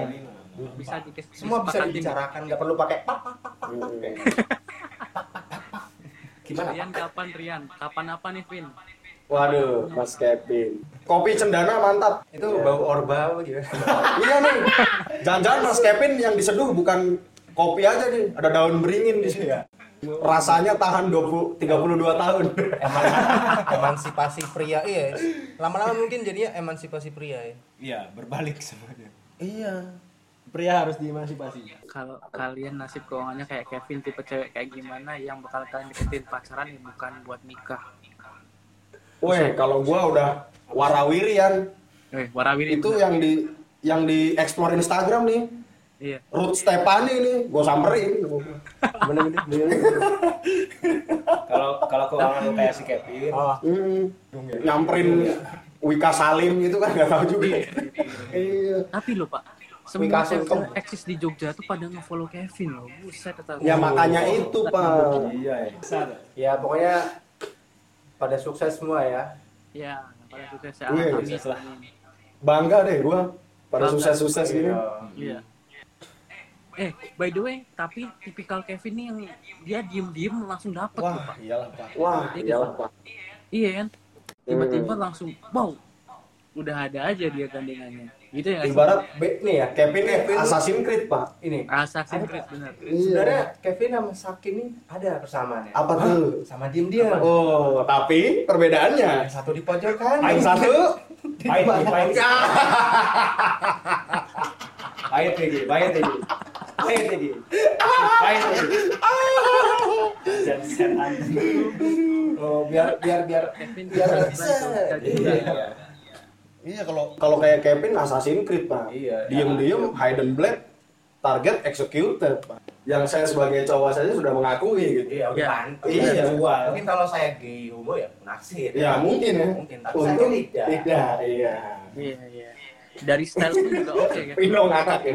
Bisa Semua bisa dibicarakan, nggak perlu pakai pak pak pak pak. pak. Gimana? Rian kapan Rian kapan apa nih Vin Waduh, Mas Kevin. Kopi cendana mantap. Itu bau orba apa gitu. *laughs* iya nih. Jangan-jangan Mas Kevin yang diseduh bukan kopi aja nih, ada daun beringin di sini. Rasanya tahan 20 32 tahun. emansipasi pria iya *laughs* lama-lama mungkin jadinya emansipasi pria ya Iya, berbalik semuanya. iya. Pria harus diemansipasi. kalau kalian nasib keuangannya kayak Kevin tipe cewek kayak gimana yang bakal kalian deketin pacaran ya bukan buat nikah. Weh, kalau gua udah warawirian. Eh warawiri itu yang di yang di explore Instagram nih. iya. Ruth Stepani nih, gua samperin. bener-bener *laughs* Kalau kalau keuangan kayak si Kevin, oh. Hmm, nyamperin Wika Salim gitu kan nggak tahu juga. Iya Tapi loh Pak, semua cewek eksis di Jogja tuh pada nge-follow Kevin loh. Buset ya makanya itu pak Iya. ya. Ya pokoknya pada sukses semua ya. Ya, pada sukses ya. Amin. sukses lah. bangga deh gua pada Bangga. sukses-sukses gini Iya. Eh, by the way, tapi tipikal Kevin nih yang dia diem-diem langsung dapet tuh, Wah, Pak. iyalah Pak. wah Iya, iyalah Pak. pak Iya kan? Tiba-tiba Hmm. langsung, wow, udah ada aja dia gandengannya. Gitu ya ibarat B nih ya. Kevin Kevin Assassin's Creed pak Ini. Assassin's Creed bener. Sebenarnya Kevin sama Sakin ini ada persamaannya. apa tuh Sama diem dia. oh tapi perbedaannya Yang satu di pojok kan. yang satu *laughs* Pahit, nih, pahit. *laughs* Pahit lagi, pahit lagi. Pahit lagi. Pahit lagi. Setan. Oh, biar biar biar Kevin biar bisa. Iya. Iya kalau kalau kayak Kevin Assassin's Creed pak Iya. diem-diem hidden blade target executed pak yang saya sebagai cowok saja sudah mengakui gitu Iya, udah Iya. pantas. Iya. Iya, jual. Mungkin kalau saya gay homo ya naksir. ya mungkin ya Mungkin, tapi saya tidak. tidak iya Iya, iya. Dari style pun juga oke kan. Pino ngakak ya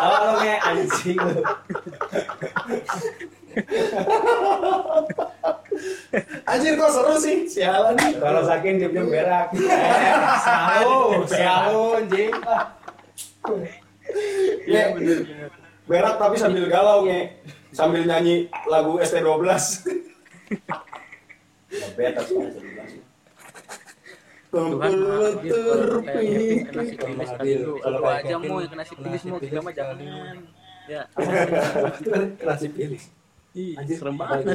Apa lo kayak anjing lu? *laughs* Anjir kok seru sih, sialan nih. Kalau saking diem-diem berak. Selalu, selalu anjing. Iya bener Berak tapi sambil galau nge. Sambil nyanyi lagu ST12. Ya, beta sih. Tuhan Kevin kena sipilis. Kalau aja mau yang kena sipilis mau kita mah jangan. Ya, *laughs* Kelas pilih. Ih, serem banget.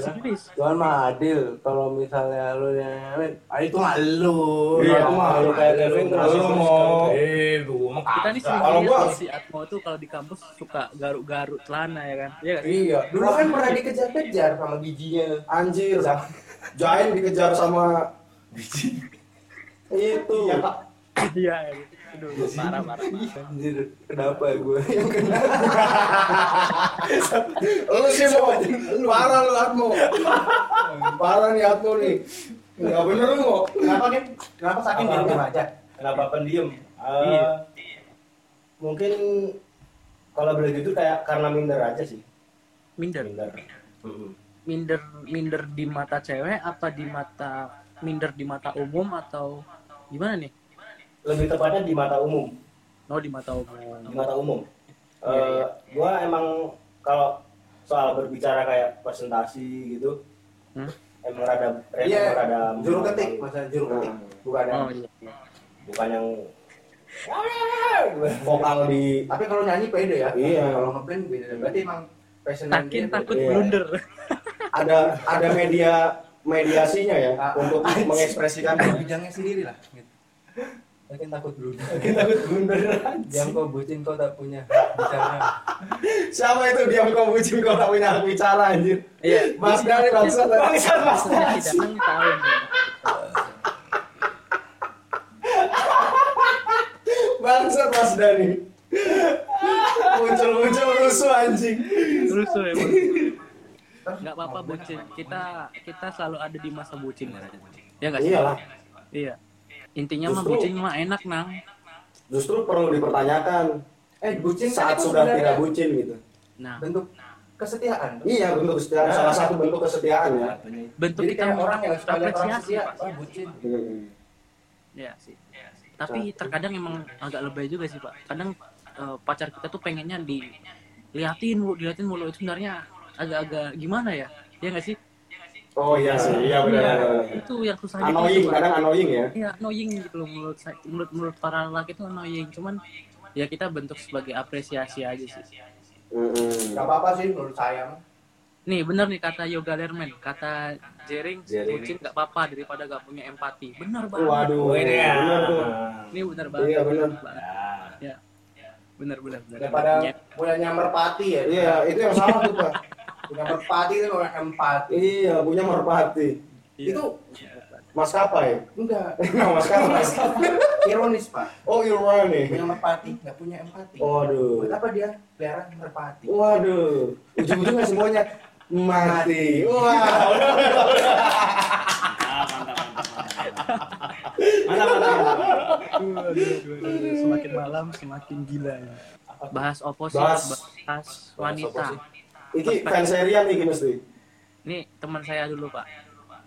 Tuhan mah adil. Kalau misalnya lu nyamin, ah itu mah lu. Iya, Kalau mah lu kayak Kevin Lu lu mau. Eh, lu mah Kita nih sering Kalau gua- si Atmo tuh kalau di kampus suka garuk-garuk celana ya kan. Iya kan? Iya, dulu kan pernah dikejar-kejar sama giginya. Anjir. Giant dikejar sama itu. Iya, Pak. Iya, iya. Aduh, parah parah. Anjir, kenapa gue yang kena? Lu sih mau parah lu Atmo. Parah nih Atmo nih. Enggak bener lu mau. Kenapa kan? Kenapa saking Apa diem aja? Kenapa pendiam? Eh, Iya. Mungkin kalau boleh gitu kayak karena minder aja sih. Minder. Minder. Minder minder di mata cewek apa di mata minder di mata umum atau gimana nih? Lebih tepatnya di mata umum. Oh, di mata umum. Di mata umum. Iya, Eh, iya. gua emang kalau soal berbicara kayak presentasi gitu, Hmm? emang rada Iya, emang rada juru ketik, masa juru ketik. Bukan Oh, ada. iya. bukan yang Vokal di Tapi kalau nyanyi pede ya. Iya. Kalau ngeband beda. Berarti emang passion Takin takut Iya. blunder. ada ada media mediasinya ya Ah, untuk mengekspresikan bidangnya sendiri lah. Gitu. Takin takut dulu. takut blunder Yang kau bucin kau tak punya bicara. siapa itu diam kau bucin kau tak punya bicara anjir Iya. Mas Dani bangsat bangsat mas Maksudnya tidak kan tahu nih. bangsat Mas Dani muncul muncul rusuh anjing Terus tuh emang. Nggak apa-apa bucin. Kita kita selalu ada di masa bucin. Ya nggak sih? iyalah Iya. Intinya mah Justru- bucin mah enak nang. justru perlu dipertanyakan Eh, bucin kan saat itu sudah tidak bucin gitu Nah, bentuk kesetiaan. iya bentuk kesetiaan salah satu bentuk kesetiaan ya bentuk Jadi kita orang yang suka lihat orang setia, oh bucin. Hmm. Ya sih. Tapi terkadang emang agak lebay juga sih pak. Kadang eh, pacar kita tuh pengennya diliatin mulu, diliatin mulu itu sebenarnya agak-agak gimana ya? Ya nggak sih? Oh iya sih iya benar Itu yang susahnya annoying itu, Pak. kadang annoying ya Iya annoying gitu loh menurut saya, menurut menurut para lelaki itu annoying. Cuman ya kita bentuk sebagai apresiasi aja sih. Mm-mm. Gak apa-apa sih menurut saya. Nih bener nih kata Yoga Lerman, kata Jering, Jering. bucin nggak apa-apa daripada gak punya empati. Bener banget. waduh Oh, ini ya. benar tuh Ini bener banget. Iya, bener. banget. Ya. Bener bener bener. Daripada Ya. punya merpati ya. iya itu yang salah tuh pak *laughs* punya merpati kan orang empati. Iya punya merpati. Iya. itu ya? enggak. *laughs* Enggak maskapai. *laughs* Ironis pak. Oh ironi. Punya merpati nggak punya empati. Waduh. Buat apa dia pelihara merpati? Waduh. Ujung-ujungnya semuanya mati. *laughs* Wah. Mantap mantap mantap. Semakin malam semakin gila ya. Bahas oposisi bahas, bahas wanita. bahas Iki fans serian nih mesti. Ini teman saya dulu pak.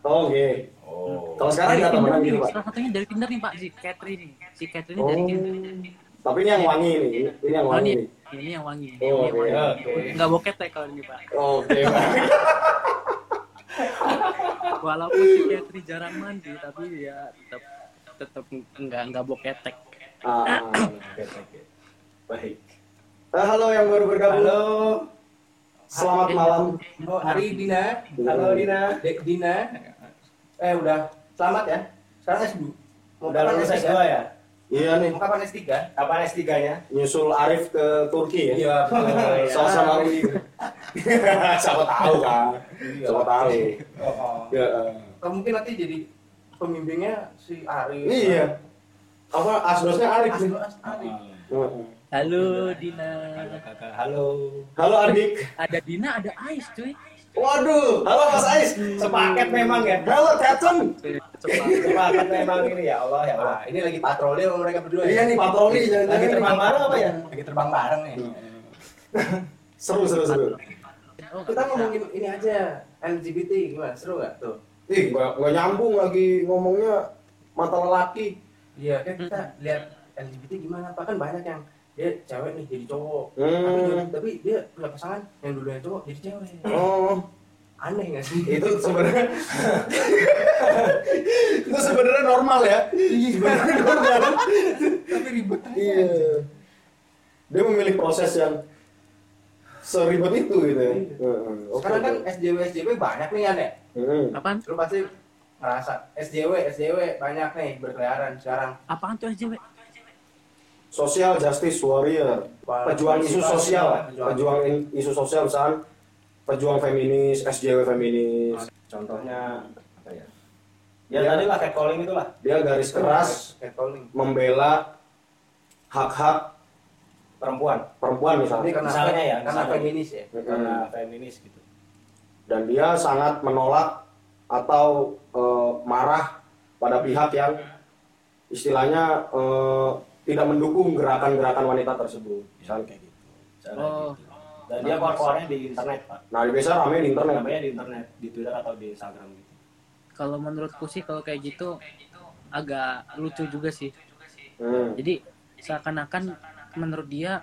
Oh, oke. Oh. Kalau sekarang nggak temenan nih, gitu, Pak. salah satunya dari Tinder nih pak, si Catherine. Si Catherine Oh. dari Tinder. Tapi ini yang wangi nih. Ini yang Oh wangi ini, nih. ini yang wangi. Oh, ini yang oke, wangi. oke. Nggak boket ya kalau ini pak. Oke. *laughs* Walaupun si Catherine jarang mandi, tapi ya tetap tetap nggak nggak boketek. Ah. Oke, oke. Baik. Eh, halo yang baru bergabung. Halo. Selamat malam. Oh, Ari Dina. Halo Dina. Dek Dina. Eh udah selamat ya. Sekarang S2. Mau Udah lulus S3? S2 ya? Iya nih, Mau kapan S3? Kapan S3-nya? nyusul Arif ke Turki ya. Iya. *laughs* Sama sama *laughs* Rudi. Siapa tahu kan. Siapa tahu. Ya. mungkin nanti jadi pembimbingnya si Ari. Iya. Apa asdosnya Arif nih? Asli Halo Dina. Kakak, halo. Halo Ardik. Ada Dina, ada Ais cuy. Waduh, halo Mas Ais. Sepaket memang ya. Halo. Cepat. Sepaket memang ini ya Allah ya Allah. Ini lagi patroli sama mereka berdua Iya ya. nih patroli jangan Lagi terbang bareng apa ya? Lagi terbang bareng nih. *laughs* Seru seru seru. Oh, Kita ngomongin ini aja LGBT gimana? Seru gak tuh? Ih, gak, gak nyambung lagi ngomongnya mata lelaki. Iya, kan kita lihat LGBT gimana? Pak kan banyak yang dia cewek nih jadi cowok. Hmm. Tapi, dia- tapi dia punya pasangan yang dulunya cowok jadi cewek. Oh, Aneh gak sih? itu sebenarnya *laughs* itu sebenarnya normal ya. Sebenarnya normal. tapi ribet aja. Iya. Dia memilih proses yang seribet itu gitu ya. Iya. Heeh. Oke, Sekarang kan. SJW SJW banyak nih kan ya. Heeh. Apaan? Lu pasti ngerasa SJW SJW banyak nih berkeliaran sekarang. Apaan tuh SJW? Social Justice Warrior, pejuang isu sosial, Pejuang- isu sosial misalnya pejuang feminis, SJW feminis. Contohnya apa ya? Ya tadi lah catcalling itu lah. Dia garis keras catcalling. membela hak-hak Perempuan. perempuan misalnya. karena Misalnya ya, karena misalnya. feminis ya. Karena feminis gitu. Dan dia sangat menolak atau eh, marah pada pihak yang istilahnya eh, tidak mendukung gerakan-gerakan wanita tersebut. Misalnya kayak gitu. Misalnya Oh. gitu. Dan dia keluar-keluarnya di internet, Pak. Nah, biasa rame di internet. Namanya di internet, di Twitter atau di Instagram gitu. Kalau menurutku sih kalau kayak gitu agak lucu juga sih. Hmm. Jadi seakan-akan menurut dia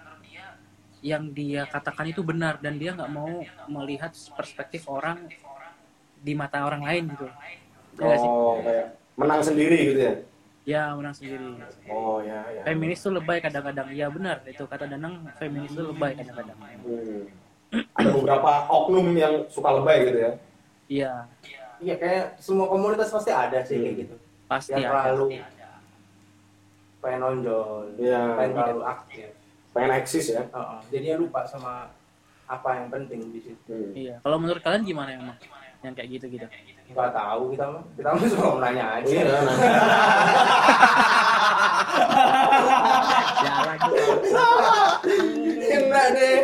yang dia katakan itu benar dan dia nggak mau melihat perspektif orang di mata orang lain gitu. Ya? Oh, kayak menang sendiri gitu ya. Ya menang sendiri. Oh, ya ya. Feminis tuh lebay kadang-kadang. Ya benar itu kata Danang feminis tuh lebay kadang-kadang. Hmm. Ada beberapa oknum yang suka lebay gitu ya. Iya Iya kayak semua komunitas pasti ada sih kayak Hmm. gitu. pasti Yang ada. terlalu pengen nonjol, Iya. pengen terlalu aktif. Pengen eksis ya. Heeh. Jadinya lupa sama apa yang penting di situ. Hmm. Iya. Kalau menurut kalian gimana emang? Yang kayak gitu-gitu. Nggak tahu kita mah, kita mah *laughs* cuma mau nanya aja. Iya, nah. Jalan Enggak deh.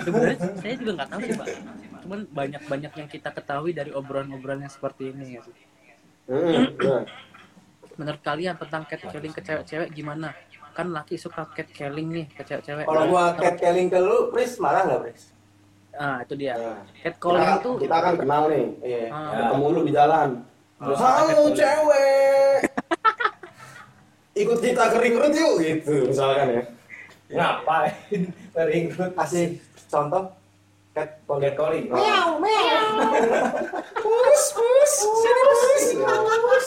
Sebenarnya saya juga nggak tahu sih pak. Cuman banyak-banyak yang kita ketahui dari obrolan-obrolan yang seperti ini. Ya. Hmm, ya. Menurut kalian tentang catcalling ke cewek-cewek gimana? Kan laki suka catcalling nih ke cewek-cewek. Kalau gua catcalling ke lu, Pris marah nggak Pris? Ah itu dia. Nah, Catcalling kita, itu kita kan kenal nih. Iya. ah, Ketemu lu di jalan. Terus Halo catcalling. cewek. *laughs* Ikut kita ke ring road yuk gitu misalkan ya. Ngapain? *laughs* Ringrut. Kasih contoh catcalling. Catcalling. Pus pus. Sini pus.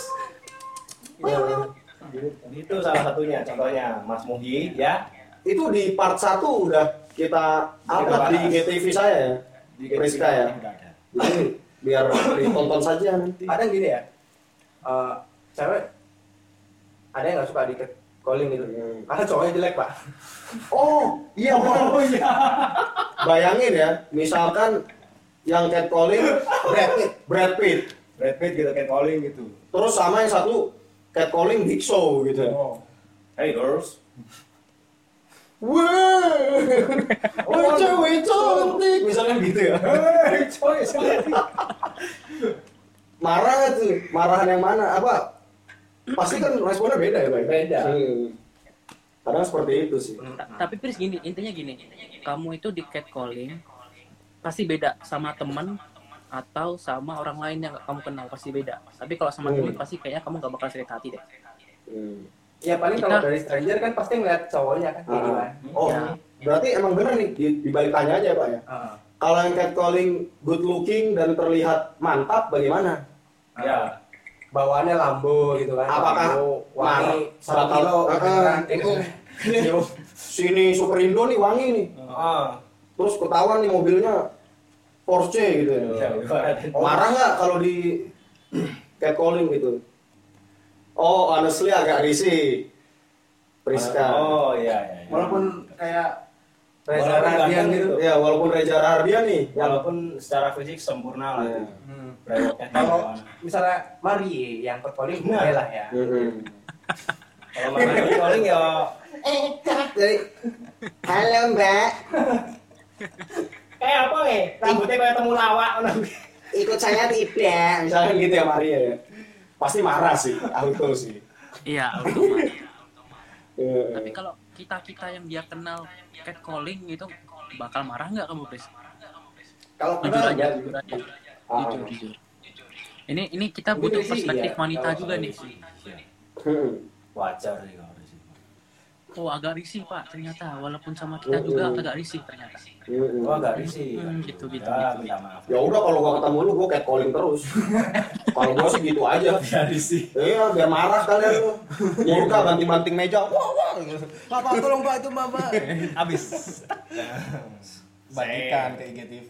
Itu salah satunya, contohnya Mas Muhi ya. Itu di part 1 udah kita Kita di. GTV saya ya. Di Priska ya. Jadi biar ditonton saja nanti. Ada gini ya, eh, cewek ada yang nggak suka di catcalling gitu. Hmm. Karena cowoknya jelek pak. Oh, iya *laughs* oh, iya. Bayangin ya, misalkan yang catcalling Brad Pitt, Brad Pitt. Brad Pitt gitu catcalling gitu. Terus sama yang satu catcalling Big Show gitu. Oh. Hey girls. Wah, wah cewek cantik, misalnya gitu ya. Hey coy, marah nggak tuh marahan yang mana apa pasti kan responnya beda ya Bay? Beda. Hmm. kadang seperti itu sih Ta- tapi Pris gini intinya gini kamu itu di catcalling pasti beda sama temen atau sama orang lain yang kamu kenal pasti beda tapi kalau sama Hmm. temen pasti kayaknya kamu nggak bakal sakit hati deh Hmm. Ya paling Kita- kalau dari stranger kan pasti ngeliat cowoknya kan kayak Ah. gimana. oh Ya. berarti emang bener nih di, dibalik tanya aja pak ya Ah. kalau yang catcalling good looking dan terlihat mantap bagaimana Ya. Bawaannya Lambo gitu kan. Apakah wangi marah? satu kilo. Ah, gitu kan. *laughs* sini Superindo nih wangi nih Ah. terus ketahuan nih mobilnya Porsche gitu Ya, ibaratnya. marah nggak kalau di catcalling gitu oh honestly agak risih Priska Oh iya iya. iya. Walaupun kayak Reza ganteng gitu. gitu. ya walaupun Reza Rardian nih yang Walaupun secara fisik sempurna lah. Iya. itu. Hmm. Kalau misalnya Mari yang perpoling Nah. boleh lah ya. Mm-mm. Kalau makan calling ya Jadi, halo mbak kayak apa nih? Rambutnya kayak temu lawak. ikut saya tidak misalkan gitu ya Maria ya pasti marah sih auto sih iya otomatis Iya. tapi kalau kita kita yang dia kenal catcalling itu bakal marah nggak kamu Pris kalau jujur aja ya jujur aja Ah. jujur jujur ini ini kita butuh perspektif iya. wanita juga nih. *laughs* Wajar di sini. Oh agak risih pak ternyata walaupun sama kita juga Mm-mm. agak risih ternyata Mm-mm. Gua agak risih. Hmm, gitu, gitu, Ya, gitu. minta maaf. ya udah kalau gua ketemu lu gua catcalling terus *laughs* kalau gua sih gitu aja Ya risih. iya biar marah kalian *laughs* lu murka banting-banting meja wah wah Papa tolong pak itu mama. *laughs* Abis. Bagikan ke IGTV.